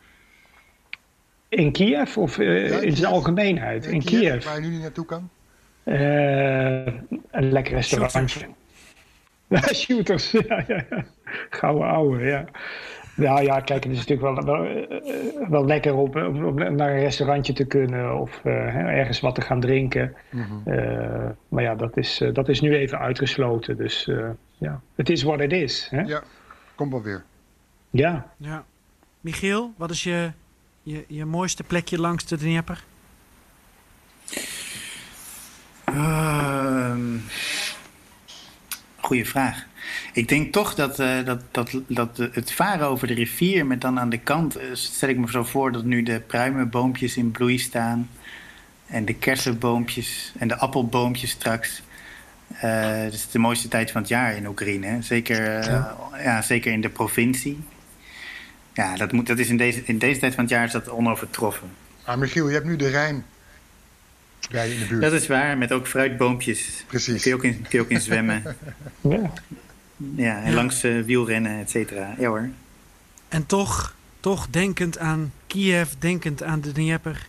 G: In Kiev of
D: Ja,
G: in
D: Kiev.
G: zijn algemeenheid? In Kiev.
D: Waar je nu niet naartoe kan?
G: Een lekker restaurantje. Shooters. Ja, ja, ja. Gouden ouwe, ja. Nou ja, kijk, het is natuurlijk wel, wel, eh, wel lekker om, naar een restaurantje te kunnen of eh, hè, ergens wat te gaan drinken.
D: Mhm.
G: Eh, maar ja, dat is, eh, dat is nu even uitgesloten. Dus eh, ja, het is wat het is. Hè?
D: Ja, komt wel weer.
G: Ja.
C: ja. Michiel, wat is je, je, je mooiste plekje langs de Dnieper?
E: Ehm, goeie vraag. Ik denk toch dat, eh, dat, dat, dat het varen over de rivier met dan aan de kant... eh, stel ik me zo voor dat nu de pruimenboompjes in bloei staan... en de kersenboompjes en de appelboompjes straks. Eh het is de mooiste tijd van het jaar in Oekraïne. hè. Zeker, eh, ja. zeker in de provincie. Ja, dat, moet, dat is in, deze, in deze tijd van het jaar is dat onovertroffen.
D: Maar Michiel, je hebt nu de Rijn. bij je in de buurt.
E: Dat is waar, met ook fruitboompjes.
D: Precies.
E: Kun je ook in, kun je ook in zwemmen.
G: Ja.
E: Ja, en langs eh, wielrennen, et cetera. Ja hoor.
C: En toch, toch denkend aan Kiev, denkend aan de Dnieper.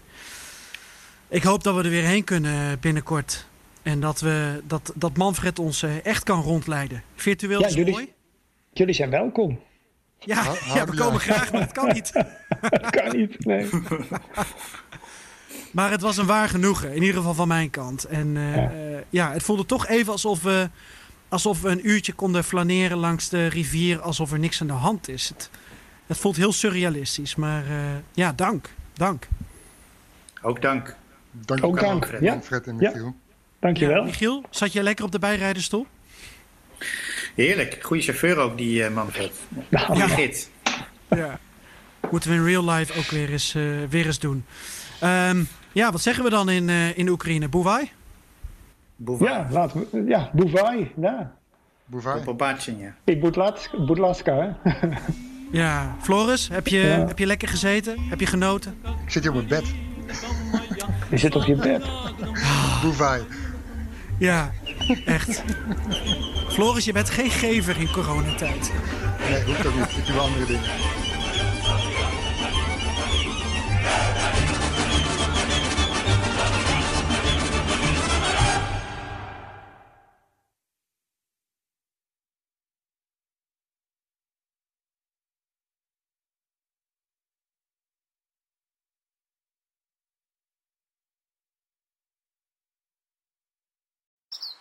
C: Ik hoop dat we er weer heen kunnen binnenkort. En dat, we, dat, dat Manfred ons eh, echt kan rondleiden. Virtueel
G: Ja,
C: is
G: jullie-
C: mooi.
G: Jullie zijn welkom.
C: Ja,
D: Ha-
C: ja, we komen graag, maar het kan niet.
G: Dat kan niet. Nee.
C: Maar het was een waar genoegen, in ieder geval van mijn kant. En eh,
G: Ja.
C: eh, ja, het voelde toch even alsof we, alsof we een uurtje konden flaneren langs de rivier, alsof er niks aan de hand is. Het, het voelt heel surrealistisch, maar eh, ja, dank. Dank.
E: Ook dank.
D: Dank
G: Ook dank,
D: Manfred,
G: ja.
D: Manfred en
G: Ja.
D: Michiel.
G: Dankjewel.
C: Ja, Michiel, zat je lekker op de bijrijderstoel?
E: Heerlijk. Goede chauffeur ook, die eh Manfred.
G: Nou,
C: Ja.
E: gids.
C: Ja. Moeten we in real life ook weer eens, eh, weer eens doen. Ehm, ja, wat zeggen we dan in, eh, in Oekraïne? Boevai?
E: Boeva.
G: ja, laten we. Ja, Buvai. Ja.
D: Bouvard.
E: Pobacin, ja.
G: Ik hè?
C: Ja, Floris, heb je,
G: Ja.
C: heb je lekker gezeten? Heb je genoten?
D: Ik zit hier op mijn bed.
G: Je zit op je bed.
D: Bouvard.
C: Ja, echt. Floris, je bent geen gever in coronatijd.
D: Nee, hoeft ook niet. Ik doe wel andere dingen.